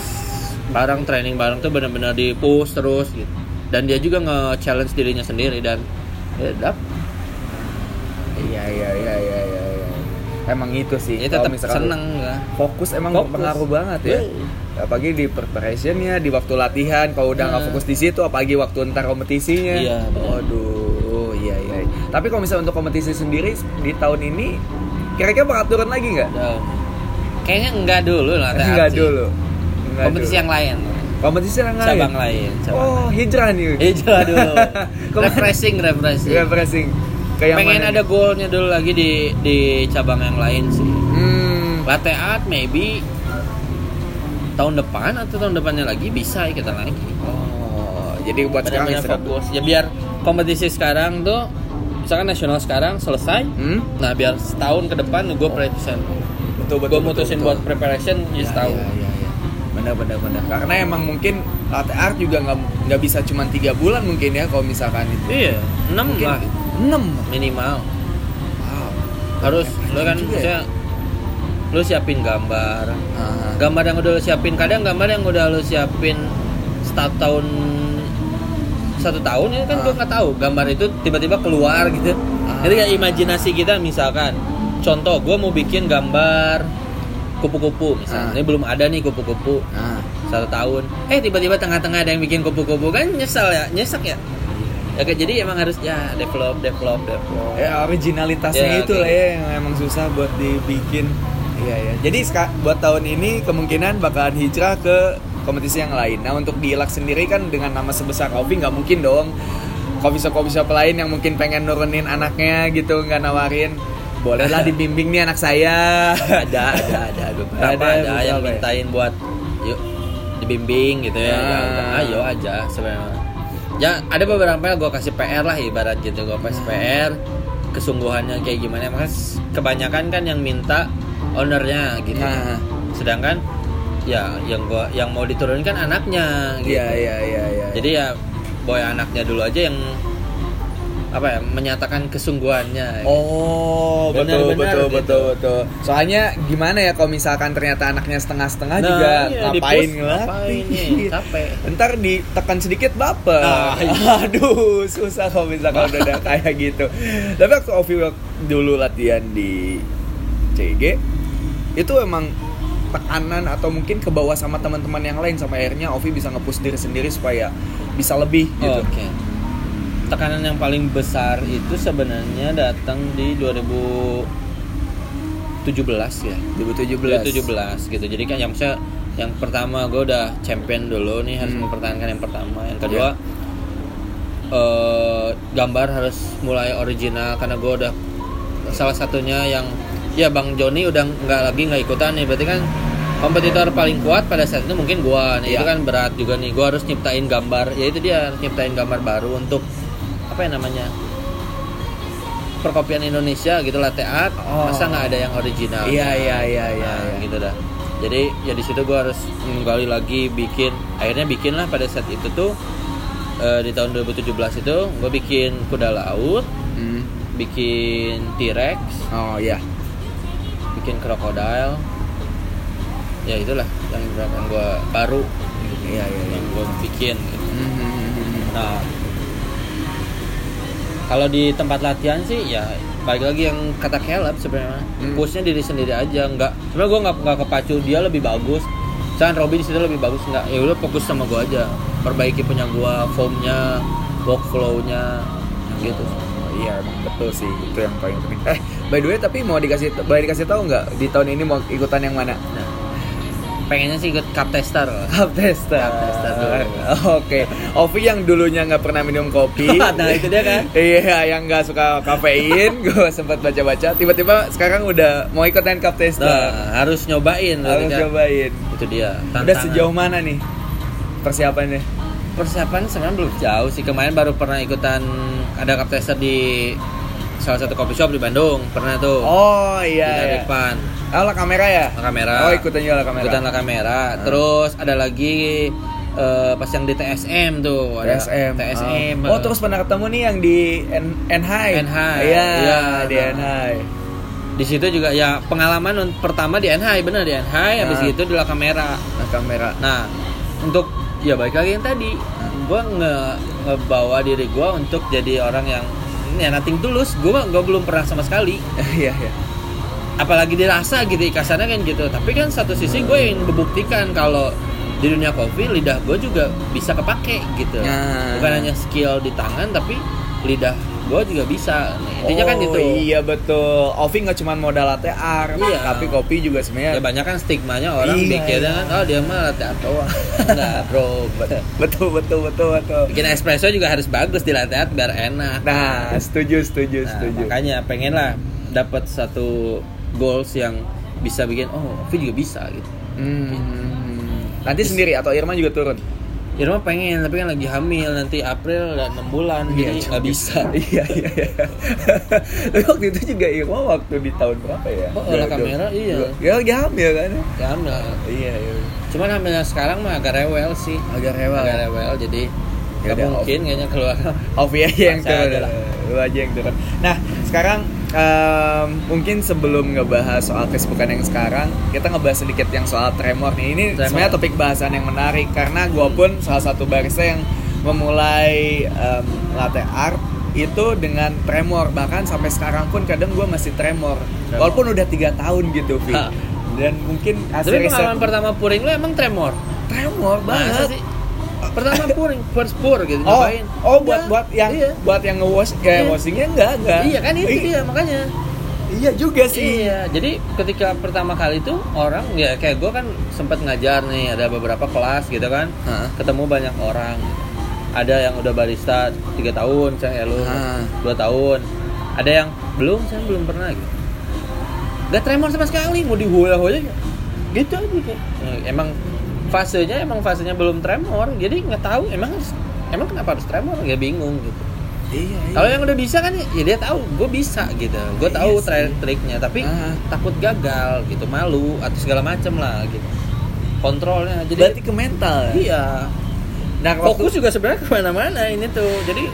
[SPEAKER 2] bareng training bareng tuh benar-benar di push terus gitu dan dia juga nge-challenge dirinya sendiri dan ya dap
[SPEAKER 1] Iya iya iya iya iya. iya. Emang itu sih.
[SPEAKER 2] ya tetap
[SPEAKER 1] misalkan
[SPEAKER 2] seneng ya
[SPEAKER 1] Fokus emang
[SPEAKER 2] Fokus.
[SPEAKER 1] pengaruh banget ya. Apalagi di preparationnya, di waktu latihan. Kalau udah nggak
[SPEAKER 2] Hmm.
[SPEAKER 1] fokus di situ, apalagi waktu ntar kompetisinya.
[SPEAKER 2] Iya,
[SPEAKER 1] iya iya. Tapi kalau misalnya untuk kompetisi sendiri di tahun ini, kira-kira bakal turun lagi nggak?
[SPEAKER 2] Kayaknya enggak dulu lah.
[SPEAKER 1] Enggak dulu. Enggak
[SPEAKER 2] kompetisi
[SPEAKER 1] dulu.
[SPEAKER 2] yang lain
[SPEAKER 1] kompetisi yang lain.
[SPEAKER 2] cabang lain cabang
[SPEAKER 1] Oh, hijrah nih.
[SPEAKER 2] lain. hijau dulu refreshing refreshing
[SPEAKER 1] Refreshing. Kayak
[SPEAKER 2] pengen
[SPEAKER 1] mana
[SPEAKER 2] ada
[SPEAKER 1] nih?
[SPEAKER 2] goalnya dulu lagi di di cabang yang lain sih
[SPEAKER 1] Hmm.
[SPEAKER 2] latte art maybe tahun depan atau tahun depannya lagi bisa kita lagi
[SPEAKER 1] Oh, jadi buat sekarang istirahat
[SPEAKER 2] fokus ya biar kompetisi sekarang tuh misalkan nasional sekarang selesai
[SPEAKER 1] Hmm?
[SPEAKER 2] nah biar setahun ke depan gue preparation
[SPEAKER 1] Betul
[SPEAKER 2] gue mutusin buat preparation di
[SPEAKER 1] Ya,
[SPEAKER 2] setahun
[SPEAKER 1] ya, ya, ya. Benar benar benar. Karena emang mungkin latte art juga nggak nggak bisa cuma tiga bulan mungkin ya kalau misalkan itu.
[SPEAKER 2] iya enam lah
[SPEAKER 1] 6
[SPEAKER 2] minimal
[SPEAKER 1] wow
[SPEAKER 2] harus lo kan
[SPEAKER 1] juga ya?
[SPEAKER 2] lu siapin gambar
[SPEAKER 1] Ah.
[SPEAKER 2] gambar yang udah lu siapin kadang gambar yang udah lu siapin satu tahun satu tahun ini kan
[SPEAKER 1] Ah.
[SPEAKER 2] gua nggak tahu. Gambar itu tiba-tiba keluar gitu.
[SPEAKER 1] Ah.
[SPEAKER 2] jadi kayak imajinasi kita misalkan contoh gua mau bikin gambar kupu-kupu misalnya.
[SPEAKER 1] Ah.
[SPEAKER 2] ini belum ada nih kupu-kupu.
[SPEAKER 1] Nah,
[SPEAKER 2] satu tahun. Eh tiba-tiba tengah-tengah ada yang bikin kupu-kupu. Kan nyesel ya? Nyesek ya? Ya kayak jadi emang harus ya develop develop develop.
[SPEAKER 1] Ya originalitasnya
[SPEAKER 2] Ya,
[SPEAKER 1] itu lah ya yang emang susah buat dibikin. Iya ya. Jadi buat tahun ini kemungkinan bakalan hijrah ke kompetisi yang lain. Nah untuk di Ilak sendiri kan dengan nama sebesar Kopi nggak mungkin dong. Coffee shop coffee shop lain yang mungkin pengen nurunin anaknya gitu nggak nawarin. Bolehlah dibimbing nih anak saya.
[SPEAKER 2] Ada ada ada. Beberapa
[SPEAKER 1] Ada
[SPEAKER 2] ada, yang
[SPEAKER 1] beberapa ya?
[SPEAKER 2] mintain buat yuk dibimbing gitu ya, ya
[SPEAKER 1] Ah.
[SPEAKER 2] ayo aja sebenarnya. Ya ada beberapa yang gue kasih PR lah ibarat gitu. Gue kasih PR kesungguhannya kayak gimana. Makanya s- kebanyakan kan yang minta ownernya gitu.
[SPEAKER 1] Nah.
[SPEAKER 2] sedangkan ya yang gua yang mau diturunkan anaknya gitu
[SPEAKER 1] iya iya iya iya
[SPEAKER 2] jadi ya boy anaknya dulu aja yang apa ya menyatakan kesungguhannya gitu.
[SPEAKER 1] Oh,
[SPEAKER 2] Benar,
[SPEAKER 1] betul
[SPEAKER 2] benar,
[SPEAKER 1] betul
[SPEAKER 2] gitu.
[SPEAKER 1] betul betul. Soalnya gimana ya kalau misalkan ternyata anaknya setengah-setengah
[SPEAKER 2] Nah,
[SPEAKER 1] juga
[SPEAKER 2] iya,
[SPEAKER 1] ngapain ngelatih.
[SPEAKER 2] capek.
[SPEAKER 1] Ntar ditekan sedikit baper.
[SPEAKER 2] Ah, iya.
[SPEAKER 1] Aduh, susah kalau misalkan udah ada kayak gitu. Tapi waktu Ovi dulu latihan di CG itu emang tekanan atau mungkin ke bawah sama teman-teman yang lain sampai akhirnya Ovi bisa nge-push diri sendiri supaya bisa lebih gitu.
[SPEAKER 2] Oke. Tekanan yang paling besar itu sebenarnya datang di 2017 ya.
[SPEAKER 1] 2017.
[SPEAKER 2] 2017 gitu. Jadi kan yang saya yang pertama gue udah champion dulu nih harus
[SPEAKER 1] Hmm.
[SPEAKER 2] mempertahankan yang pertama. Yang kedua eh, gambar harus mulai original karena gue udah salah satunya yang ya Bang Joni udah nggak lagi nggak ikutan nih berarti kan kompetitor paling kuat pada saat itu mungkin gua nih itu
[SPEAKER 1] Iya.
[SPEAKER 2] kan berat juga nih gua harus nyiptain gambar ya itu dia harus nyiptain gambar baru untuk apa ya namanya perkopian Indonesia gitu latte art
[SPEAKER 1] Oh.
[SPEAKER 2] masa nggak ada yang original
[SPEAKER 1] Iya, iya, iya, iya,
[SPEAKER 2] Nah,
[SPEAKER 1] iya.
[SPEAKER 2] gitu dah jadi ya di situ gua harus menggali lagi bikin akhirnya bikin lah pada saat itu tuh eh, di tahun 2017 itu gue bikin kuda laut
[SPEAKER 1] Hmm.
[SPEAKER 2] bikin T-Rex
[SPEAKER 1] Oh iya.
[SPEAKER 2] Bikin krokodil ya itulah yang yang gue baru
[SPEAKER 1] Iya iya. iya.
[SPEAKER 2] yang gue bikin gitu.
[SPEAKER 1] Hmm.
[SPEAKER 2] nah kalau di tempat latihan sih ya balik lagi yang kata Caleb sebenarnya
[SPEAKER 1] Hmm.
[SPEAKER 2] pushnya diri sendiri aja nggak sebenarnya gue nggak nggak kepacu dia lebih bagus Misalkan di situ lebih bagus nggak ya udah fokus sama gue aja perbaiki punya gue formnya workflownya gitu
[SPEAKER 1] Oh, iya betul sih itu yang paling penting. Eh by the way tapi mau dikasih boleh dikasih tahu nggak di tahun ini mau ikutan yang mana?
[SPEAKER 2] nah, pengennya sih ikut cup tester
[SPEAKER 1] Cup tester.
[SPEAKER 2] Cup tester.
[SPEAKER 1] Oke. Ovi yang dulunya nggak pernah minum kopi.
[SPEAKER 2] Nah, itu dia kan.
[SPEAKER 1] iya yang nggak suka kafein. Gue sempat baca-baca. Tiba-tiba sekarang udah mau ikutan cup tester.
[SPEAKER 2] nah, harus nyobain
[SPEAKER 1] Harus
[SPEAKER 2] kan.
[SPEAKER 1] cobain.
[SPEAKER 2] itu dia
[SPEAKER 1] Udah
[SPEAKER 2] tantangan.
[SPEAKER 1] sejauh mana nih persiapannya?
[SPEAKER 2] persiapan sebenarnya belum jauh sih kemarin baru pernah ikutan ada cup tester di salah satu coffee shop di Bandung pernah tuh
[SPEAKER 1] Oh
[SPEAKER 2] di
[SPEAKER 1] iya. iya.
[SPEAKER 2] depan
[SPEAKER 1] Oh, lah kamera ya?
[SPEAKER 2] kamera
[SPEAKER 1] Oh ikutan juga lah kamera.
[SPEAKER 2] ikutan lah kamera
[SPEAKER 1] Ah.
[SPEAKER 2] terus ada lagi eh, pas yang di TSM tuh ada
[SPEAKER 1] TSM.
[SPEAKER 2] TSM
[SPEAKER 1] Oh, oh, terus pernah ketemu nih yang di N- NHI.
[SPEAKER 2] NHI.
[SPEAKER 1] Iya,
[SPEAKER 2] Iya,
[SPEAKER 1] di
[SPEAKER 2] nah.
[SPEAKER 1] NHI.
[SPEAKER 2] di situ juga ya pengalaman pertama di NHI bener di NHI habis
[SPEAKER 1] Ah.
[SPEAKER 2] itu di lah kamera
[SPEAKER 1] Nah, kamera.
[SPEAKER 2] Nah, untuk ya baik lagi yang tadi, gue nge ngebawa diri gue untuk jadi orang yang ya nating tulus. Gue gue belum pernah sama sekali.
[SPEAKER 1] Iya, iya.
[SPEAKER 2] Apalagi dirasa gitu ikasannya kan gitu. Tapi kan satu sisi gue ingin membuktikan kalau di dunia kopi lidah gue juga bisa kepake gitu.
[SPEAKER 1] Nah.
[SPEAKER 2] Bukan hanya skill di tangan tapi lidah gue juga bisa. Nah, intinya kan
[SPEAKER 1] Oh,
[SPEAKER 2] itu.
[SPEAKER 1] Iya betul. Ovi nggak cuma modal latte art,
[SPEAKER 2] Iya.
[SPEAKER 1] tapi kopi juga
[SPEAKER 2] Ya
[SPEAKER 1] sebenarnya.
[SPEAKER 2] banyak kan stigmanya orang
[SPEAKER 1] Iya,
[SPEAKER 2] mikirnya
[SPEAKER 1] iya.
[SPEAKER 2] kan oh dia mah latte art doang. Enggak, bro.
[SPEAKER 1] betul betul betul betul.
[SPEAKER 2] bikin espresso juga harus bagus di latte art biar enak
[SPEAKER 1] Nah, setuju setuju
[SPEAKER 2] Nah,
[SPEAKER 1] setuju.
[SPEAKER 2] makanya pengen lah dapat satu goals yang bisa bikin oh Ovi juga bisa gitu
[SPEAKER 1] Hmm. Nanti sendiri atau Irma juga turun?
[SPEAKER 2] Irma pengen tapi kan lagi hamil nanti April dan 6 bulan jadi
[SPEAKER 1] juga.
[SPEAKER 2] nggak bisa
[SPEAKER 1] iya iya iya. Tapi waktu itu juga Irma waktu di tahun berapa ya?
[SPEAKER 2] Oh, olah kamera, iya.
[SPEAKER 1] Ya lagi hamil kan?
[SPEAKER 2] ya hamil
[SPEAKER 1] Iya iya.
[SPEAKER 2] cuman hamilnya sekarang mah agak rewel sih
[SPEAKER 1] Agak rewel.
[SPEAKER 2] agak rewel jadi
[SPEAKER 1] Ya
[SPEAKER 2] Gak
[SPEAKER 1] udah,
[SPEAKER 2] mungkin kayaknya keluar
[SPEAKER 1] Ovi aja yang turun
[SPEAKER 2] lah.
[SPEAKER 1] Lu aja yang turun Nah sekarang em, Mungkin sebelum ngebahas soal kesibukan yang sekarang Kita ngebahas sedikit yang soal tremor nih. Ini sebenarnya topik bahasan yang menarik Karena gue pun salah satu barista yang Memulai em, latte art itu dengan tremor. Bahkan sampai sekarang pun kadang gue masih tremor,
[SPEAKER 2] Tremor.
[SPEAKER 1] walaupun udah tiga tahun gitu Vi dan mungkin hasil
[SPEAKER 2] Tapi
[SPEAKER 1] riset
[SPEAKER 2] pengalaman pertama puring lu emang tremor?
[SPEAKER 1] tremor
[SPEAKER 2] Masa
[SPEAKER 1] banget.
[SPEAKER 2] sih? Pertama puring, first pour gitu
[SPEAKER 1] Oh,
[SPEAKER 2] ngapain?
[SPEAKER 1] oh buat buat yang
[SPEAKER 2] iya.
[SPEAKER 1] buat yang nge-wash kayak
[SPEAKER 2] Iya.
[SPEAKER 1] washingnya enggak enggak.
[SPEAKER 2] Iya kan itu dia makanya.
[SPEAKER 1] Iya juga sih.
[SPEAKER 2] Iya, jadi ketika pertama kali itu orang ya kayak gue kan sempat ngajar nih ada beberapa kelas gitu kan,
[SPEAKER 1] Hah?
[SPEAKER 2] ketemu banyak orang. Ada yang udah barista tiga tahun, saya lu dua tahun. Ada yang belum, saya belum pernah gitu. Gak tremor sama sekali, mau dihoya hoya gitu aja kayak. Ya, emang fasenya emang fasenya belum tremor, jadi nggak tahu emang emang kenapa harus tremor? Ya bingung gitu.
[SPEAKER 1] Iya. iya.
[SPEAKER 2] Kalau yang udah bisa kan ya dia tahu gue bisa gitu. Gue
[SPEAKER 1] Iya
[SPEAKER 2] tahu
[SPEAKER 1] sih.
[SPEAKER 2] trik triknya tapi
[SPEAKER 1] Ah.
[SPEAKER 2] takut gagal gitu, malu atau segala macem lah gitu. Kontrolnya jadi
[SPEAKER 1] berarti ke mental. ya?
[SPEAKER 2] iya.
[SPEAKER 1] Nah,
[SPEAKER 2] Fokus juga sebenarnya ke mana-mana ini tuh. Jadi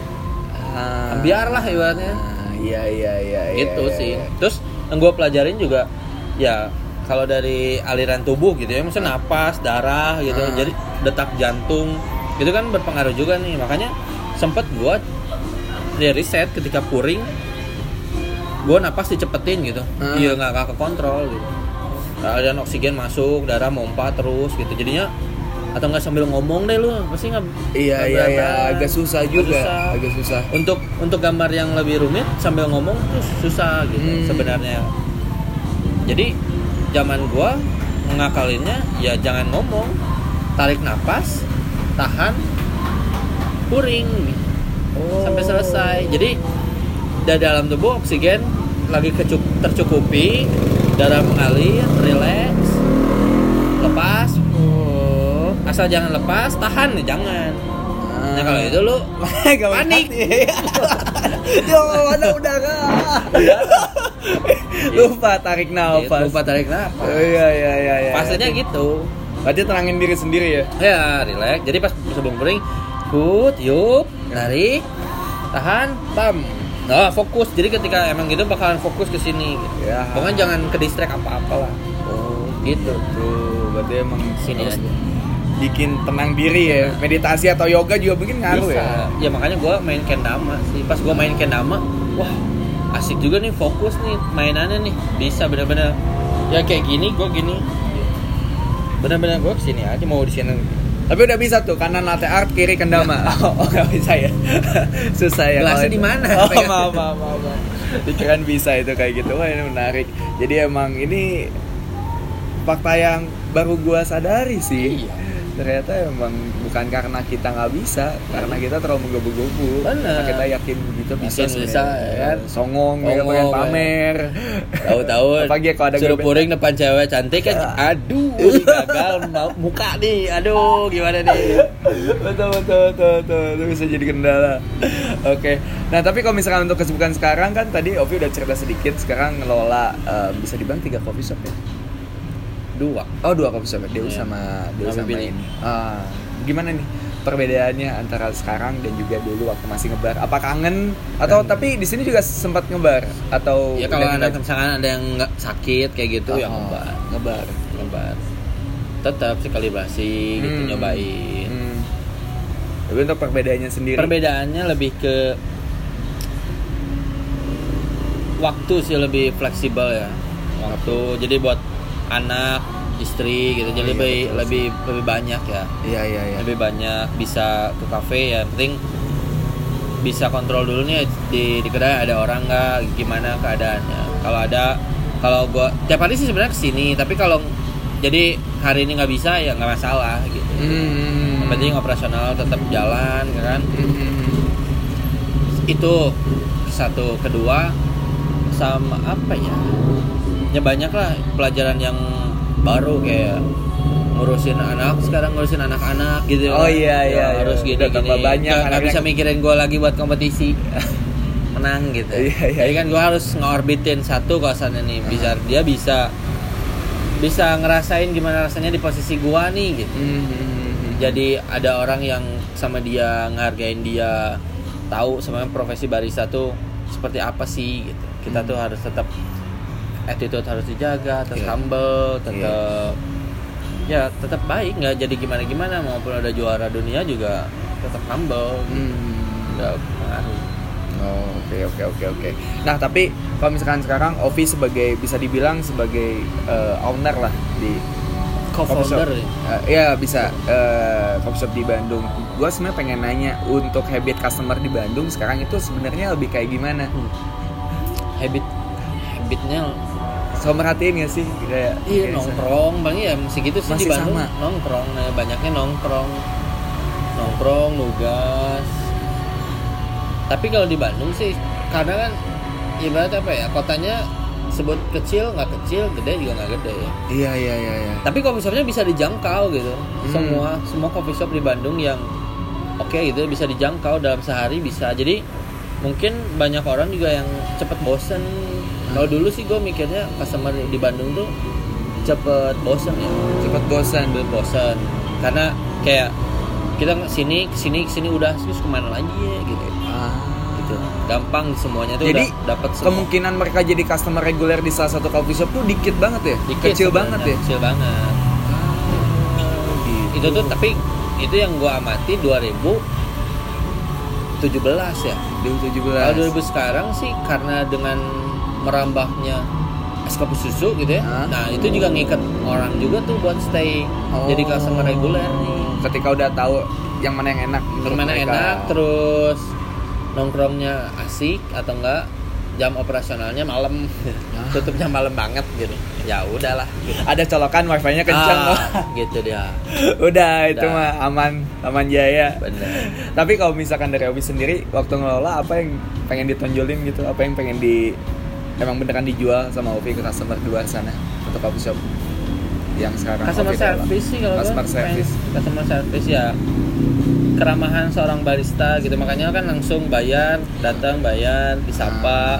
[SPEAKER 1] Ah.
[SPEAKER 2] biarlah ibaratnya.
[SPEAKER 1] Ah, Iya iya iya. iya,
[SPEAKER 2] itu
[SPEAKER 1] iya,
[SPEAKER 2] sih.
[SPEAKER 1] iya.
[SPEAKER 2] Terus yang gue pelajarin juga ya kalau dari aliran tubuh gitu ya, maksudnya napas, darah gitu,
[SPEAKER 1] Ah.
[SPEAKER 2] jadi detak jantung itu kan berpengaruh juga nih. Makanya sempet gue dia riset ketika puring gue napas dicepetin gitu
[SPEAKER 1] Ah.
[SPEAKER 2] iya nggak nggak kekontrol gitu aliran oksigen masuk darah mompa terus gitu jadinya atau nggak sambil ngomong deh lu pasti nggak
[SPEAKER 1] Iya iya iya agak susah juga.
[SPEAKER 2] susah.
[SPEAKER 1] Agak susah.
[SPEAKER 2] untuk untuk gambar yang lebih rumit sambil ngomong tuh susah gitu
[SPEAKER 1] Hmm.
[SPEAKER 2] sebenarnya jadi zaman gua ngakalinnya ya jangan ngomong. Tarik napas tahan puring.
[SPEAKER 1] Oh.
[SPEAKER 2] sampai selesai. Jadi da- dalam tubuh oksigen lagi kecup tercukupi darah mengalir relax. Lepas. Oh. asal jangan lepas tahan nih jangan. Nah kalau itu lu Panik.
[SPEAKER 1] Yo, mana udara. Lupa tarik nafas.
[SPEAKER 2] Gitu, lupa tarik nafas
[SPEAKER 1] Oh, iya iya iya iya.
[SPEAKER 2] fasenya gitu
[SPEAKER 1] Berarti tenangin diri sendiri ya.
[SPEAKER 2] ya relax jadi pas sebelum puring put yup tarik tahan pam nah fokus jadi ketika emang gitu bakalan fokus ke sini gitu.
[SPEAKER 1] Ya.
[SPEAKER 2] pokoknya jangan ke distract apa-apa lah
[SPEAKER 1] Oh,
[SPEAKER 2] gitu
[SPEAKER 1] tuh. Berarti emang
[SPEAKER 2] sini
[SPEAKER 1] harus
[SPEAKER 2] aja
[SPEAKER 1] bikin tenang diri ya. Meditasi atau yoga juga mungkin ngaruh
[SPEAKER 2] Bisa.
[SPEAKER 1] ya.
[SPEAKER 2] ya makanya gue main kendama sih pas gue main kendama wah asik juga nih fokus nih mainannya nih bisa bener-bener ya kayak gini gue gini bener-bener gue ke sini aja mau di sini
[SPEAKER 1] Tapi udah bisa tuh kanan latte art kiri kendama. Oh, oh nggak bisa ya. Susah ya.
[SPEAKER 2] Gelasnya di mana?
[SPEAKER 1] Oh maaf maaf maaf. maaf. Dikirain bisa itu kayak gitu. Wah ini menarik. Jadi emang ini fakta yang baru gua sadari sih.
[SPEAKER 2] Iya.
[SPEAKER 1] Ternyata emang bukan karena kita nggak bisa, karena kita terlalu menggebu-gebu. Karena Kita yakin gitu bisa
[SPEAKER 2] Yakin bisa,
[SPEAKER 1] ya
[SPEAKER 2] ya.
[SPEAKER 1] kan? Songong, mereka
[SPEAKER 2] Songong,
[SPEAKER 1] pengen
[SPEAKER 2] ya.
[SPEAKER 1] pamer.
[SPEAKER 2] Tahu-tahu
[SPEAKER 1] Apalagi kalau ada
[SPEAKER 2] suruh puring depan cewek cantik kan aduh gagal muka nih aduh gimana nih
[SPEAKER 1] betul betul betul betul itu bisa jadi kendala oke nah tapi kalau misalkan untuk kesibukan sekarang kan tadi Ovi udah cerita sedikit sekarang ngelola eh, bisa dibilang tiga coffee shop ya
[SPEAKER 2] dua.
[SPEAKER 1] Oh dua coffee shop ya Deus
[SPEAKER 2] Iya.
[SPEAKER 1] sama Deus
[SPEAKER 2] Sama
[SPEAKER 1] ini. Ah, gimana nih perbedaannya antara sekarang dan juga dulu waktu masih ngebar? Apa kangen? Atau tapi di sini juga sempat ngebar? Atau
[SPEAKER 2] ya kalau ada misalkan ada yang nggak sakit kayak gitu ya
[SPEAKER 1] Oh,
[SPEAKER 2] ngebar.
[SPEAKER 1] ngebar.
[SPEAKER 2] Ngebar. Tetap sih kalibrasi gitu
[SPEAKER 1] Hmm.
[SPEAKER 2] nyobain.
[SPEAKER 1] Hmm. tapi untuk perbedaannya sendiri?
[SPEAKER 2] Perbedaannya lebih ke waktu sih lebih fleksibel ya. Waktu. Jadi buat anak istri gitu.
[SPEAKER 1] Oh,
[SPEAKER 2] jadi
[SPEAKER 1] iya,
[SPEAKER 2] lebih
[SPEAKER 1] betul
[SPEAKER 2] lebih lebih banyak ya.
[SPEAKER 1] Iya iya iya.
[SPEAKER 2] Lebih banyak bisa ke kafe ya. Yang penting bisa kontrol dulu nih di di kedai ada orang nggak gimana keadaannya. Kalau ada kalau gua tiap hari sih sebenarnya ke sini tapi kalau jadi hari ini nggak bisa ya nggak masalah gitu.
[SPEAKER 1] Hmm.
[SPEAKER 2] yang penting operasional tetap jalan ya kan?
[SPEAKER 1] Hmm.
[SPEAKER 2] itu satu. Kedua sama apa ya ya banyak lah pelajaran yang baru kayak ngurusin anak sekarang ngurusin anak-anak gitu.
[SPEAKER 1] Oh, iya,
[SPEAKER 2] Ya,
[SPEAKER 1] iya,
[SPEAKER 2] harus
[SPEAKER 1] iya.
[SPEAKER 2] gini
[SPEAKER 1] Udah tambah
[SPEAKER 2] gini.
[SPEAKER 1] banyak
[SPEAKER 2] Nggak- bisa mikirin gue lagi buat kompetisi. Menang gitu.
[SPEAKER 1] Iya, iya.
[SPEAKER 2] jadi kan gue harus ngorbitin satu kawasannya nih bisa dia bisa bisa ngerasain gimana rasanya di posisi gua nih gitu.
[SPEAKER 1] Hmm.
[SPEAKER 2] jadi ada orang yang sama dia ngehargain dia tahu sebenarnya profesi barista tuh seperti apa sih gitu. Kita
[SPEAKER 1] Hmm.
[SPEAKER 2] tuh harus tetap attitude harus dijaga tetap
[SPEAKER 1] Iya.
[SPEAKER 2] humble tetap ya tetap baik nggak jadi gimana gimana maupun ada juara dunia juga tetap humble
[SPEAKER 1] Hmm.
[SPEAKER 2] nggak pengaruh
[SPEAKER 1] Oh, oke oke oke oke. Nah, tapi kalau misalkan sekarang Ovi sebagai bisa dibilang sebagai eh, owner lah di
[SPEAKER 2] co-founder ya.
[SPEAKER 1] Eh, ya bisa eh, coffee shop di Bandung. Gua sebenarnya pengen nanya untuk habit customer di Bandung sekarang itu sebenarnya lebih kayak gimana?
[SPEAKER 2] Hmm. habit habitnya
[SPEAKER 1] So merhatiin gak sih? Kayak
[SPEAKER 2] iya nongkrong. Bang ya masih gitu sih
[SPEAKER 1] Masih
[SPEAKER 2] di Bandung.
[SPEAKER 1] sama.
[SPEAKER 2] nongkrong nah, banyaknya nongkrong. Nongkrong nugas. Tapi kalau di Bandung sih karena kan ibarat apa ya kotanya sebut kecil nggak kecil gede juga nggak gede ya.
[SPEAKER 1] Iya iya iya iya.
[SPEAKER 2] tapi coffee shopnya bisa dijangkau gitu.
[SPEAKER 1] Hmm.
[SPEAKER 2] semua semua coffee shop di Bandung yang oke gitu bisa dijangkau dalam sehari bisa. Jadi mungkin banyak orang juga yang cepet bosen kalau dulu sih gue mikirnya customer di Bandung tuh cepet bosen ya
[SPEAKER 1] Cepet bosan.
[SPEAKER 2] cepet bosen karena kayak kita sini sini sini udah terus ke mana lagi ya gitu
[SPEAKER 1] Ah.
[SPEAKER 2] gitu gampang semuanya tuh
[SPEAKER 1] Jadi,
[SPEAKER 2] udah dapat
[SPEAKER 1] Kemungkinan mereka jadi customer reguler di salah satu coffee shop tuh dikit banget ya?
[SPEAKER 2] Dikit
[SPEAKER 1] Kecil banget ya?
[SPEAKER 2] kecil banget
[SPEAKER 1] gitu.
[SPEAKER 2] itu tuh tapi itu yang gua amati 2017 ya
[SPEAKER 1] 2017.
[SPEAKER 2] kalau 2000 sekarang sih karena dengan merambahnya es kopi susu gitu ya
[SPEAKER 1] Hah?
[SPEAKER 2] nah itu juga ngikat orang juga tuh buat stay
[SPEAKER 1] Oh.
[SPEAKER 2] jadi customer reguler nih
[SPEAKER 1] Ketika udah tahu yang mana yang enak menurut
[SPEAKER 2] gimana
[SPEAKER 1] mereka.
[SPEAKER 2] enak terus nongkrongnya asik atau enggak jam operasionalnya malam
[SPEAKER 1] Ah.
[SPEAKER 2] tutupnya malam banget gitu ya udahlah gitu.
[SPEAKER 1] Ada colokan wifi-nya kencang.
[SPEAKER 2] Ah, gitu dia
[SPEAKER 1] udah itu
[SPEAKER 2] Udah.
[SPEAKER 1] mah aman, aman jaya.
[SPEAKER 2] bener
[SPEAKER 1] Tapi kalau misalkan dari Obi sendiri waktu ngelola apa yang pengen ditonjolin gitu? Apa yang pengen di emang beneran dijual sama Ovi ke customer di luar sana untuk coffee shop yang sekarang
[SPEAKER 2] customer service sih kalau
[SPEAKER 1] Customer service.
[SPEAKER 2] customer service ya keramahan seorang barista gitu makanya kan langsung bayar datang bayar disapa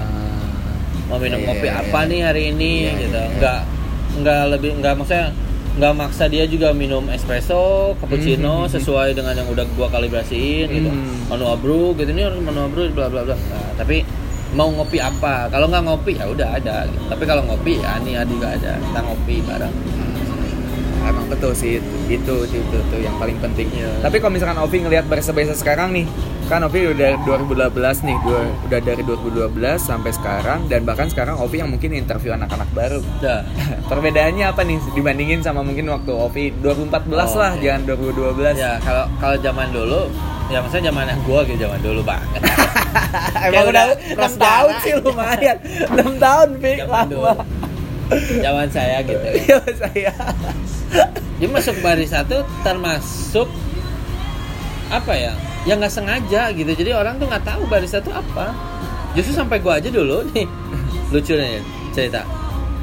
[SPEAKER 2] mau minum
[SPEAKER 1] Iya,
[SPEAKER 2] kopi
[SPEAKER 1] iya,
[SPEAKER 2] apa
[SPEAKER 1] iya.
[SPEAKER 2] nih hari ini
[SPEAKER 1] Iya,
[SPEAKER 2] gitu
[SPEAKER 1] iya, iya.
[SPEAKER 2] nggak nggak lebih nggak maksudnya nggak maksa dia juga minum espresso cappuccino
[SPEAKER 1] Mhm.
[SPEAKER 2] sesuai dengan yang udah gua kalibrasiin gitu
[SPEAKER 1] Mhm.
[SPEAKER 2] menu abru gitu ini harus menu abru bla bla bla Nah, tapi mau ngopi apa kalau nggak ngopi ya udah ada gitu. tapi kalau ngopi ya ini ada juga ada kita ngopi bareng
[SPEAKER 1] Emang betul sih itu itu itu, itu, itu yang paling penting.
[SPEAKER 2] Iya.
[SPEAKER 1] Tapi kalau misalkan Ovi ngelihat barista-barista sekarang nih, kan Ovi udah 2012 nih, dua, udah dari 2012 sampai sekarang dan bahkan sekarang Ovi yang mungkin interview anak-anak baru.
[SPEAKER 2] udah
[SPEAKER 1] Perbedaannya apa nih dibandingin sama mungkin waktu Ovi 2014
[SPEAKER 2] Oh,
[SPEAKER 1] lah,
[SPEAKER 2] iya.
[SPEAKER 1] jangan 2012.
[SPEAKER 2] ya kalau kalau zaman dulu ya maksudnya zaman gua gitu zaman dulu banget
[SPEAKER 1] Emang udah
[SPEAKER 2] udah
[SPEAKER 1] 6
[SPEAKER 2] prasejarah.
[SPEAKER 1] tahun sih lumayan. 6 tahun, Pi.
[SPEAKER 2] zaman dulu
[SPEAKER 1] Lama.
[SPEAKER 2] zaman saya gitu
[SPEAKER 1] Iya, saya.
[SPEAKER 2] Dia masuk barista tuh termasuk apa ya? Yang nggak sengaja gitu. Jadi orang tuh nggak tahu barista tuh apa. Justru sampai gua aja dulu nih lucu nih cerita.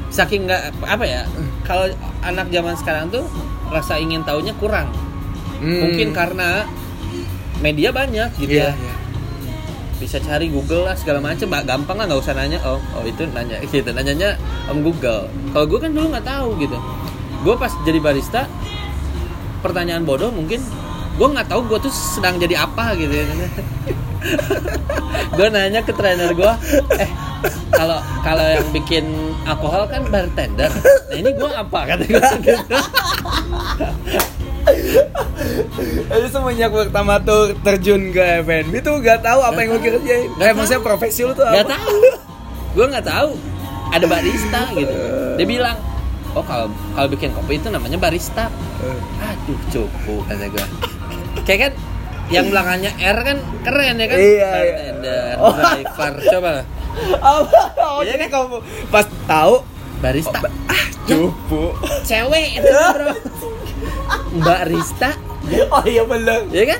[SPEAKER 2] Saking nggak apa ya? Kalau anak zaman sekarang tuh rasa ingin tahunya kurang.
[SPEAKER 1] Hmm.
[SPEAKER 2] Mungkin karena media banyak gitu
[SPEAKER 1] Iya,
[SPEAKER 2] ya.
[SPEAKER 1] iya.
[SPEAKER 2] Bisa cari Google lah segala macam. Ba- Gampang lah nggak usah nanya. Oh, oh itu nanya gitu. Nanyanya om Google. Kalau gue kan dulu nggak tahu gitu. Gue pas jadi barista pertanyaan bodoh mungkin gue nggak tahu gue tuh sedang jadi apa gitu gue nanya ke trainer gue eh kalau kalau yang bikin alkohol kan bartender nah ini gue apa kata gue gitu
[SPEAKER 1] Jadi semenjak pertama tuh terjun ke F&B tuh gak tahu apa yang lu kerjain.
[SPEAKER 2] Nggak
[SPEAKER 1] Eh, maksudnya profesi lu tuh apa?
[SPEAKER 2] tahu gue nggak tahu ada barista gitu dia bilang oh kalau kalau bikin kopi itu namanya barista
[SPEAKER 1] Eh,
[SPEAKER 2] aduh cukup kata gue kayak kan yang belakangnya R kan keren ya kan
[SPEAKER 1] Iya, iya.
[SPEAKER 2] bartender
[SPEAKER 1] Oh.
[SPEAKER 2] driver coba
[SPEAKER 1] Apa? Oh,
[SPEAKER 2] Iya
[SPEAKER 1] jadi kamu pas tahu
[SPEAKER 2] barista
[SPEAKER 1] ah cupu.
[SPEAKER 2] cewek itu bro barista
[SPEAKER 1] Oh iya benar.
[SPEAKER 2] ya kan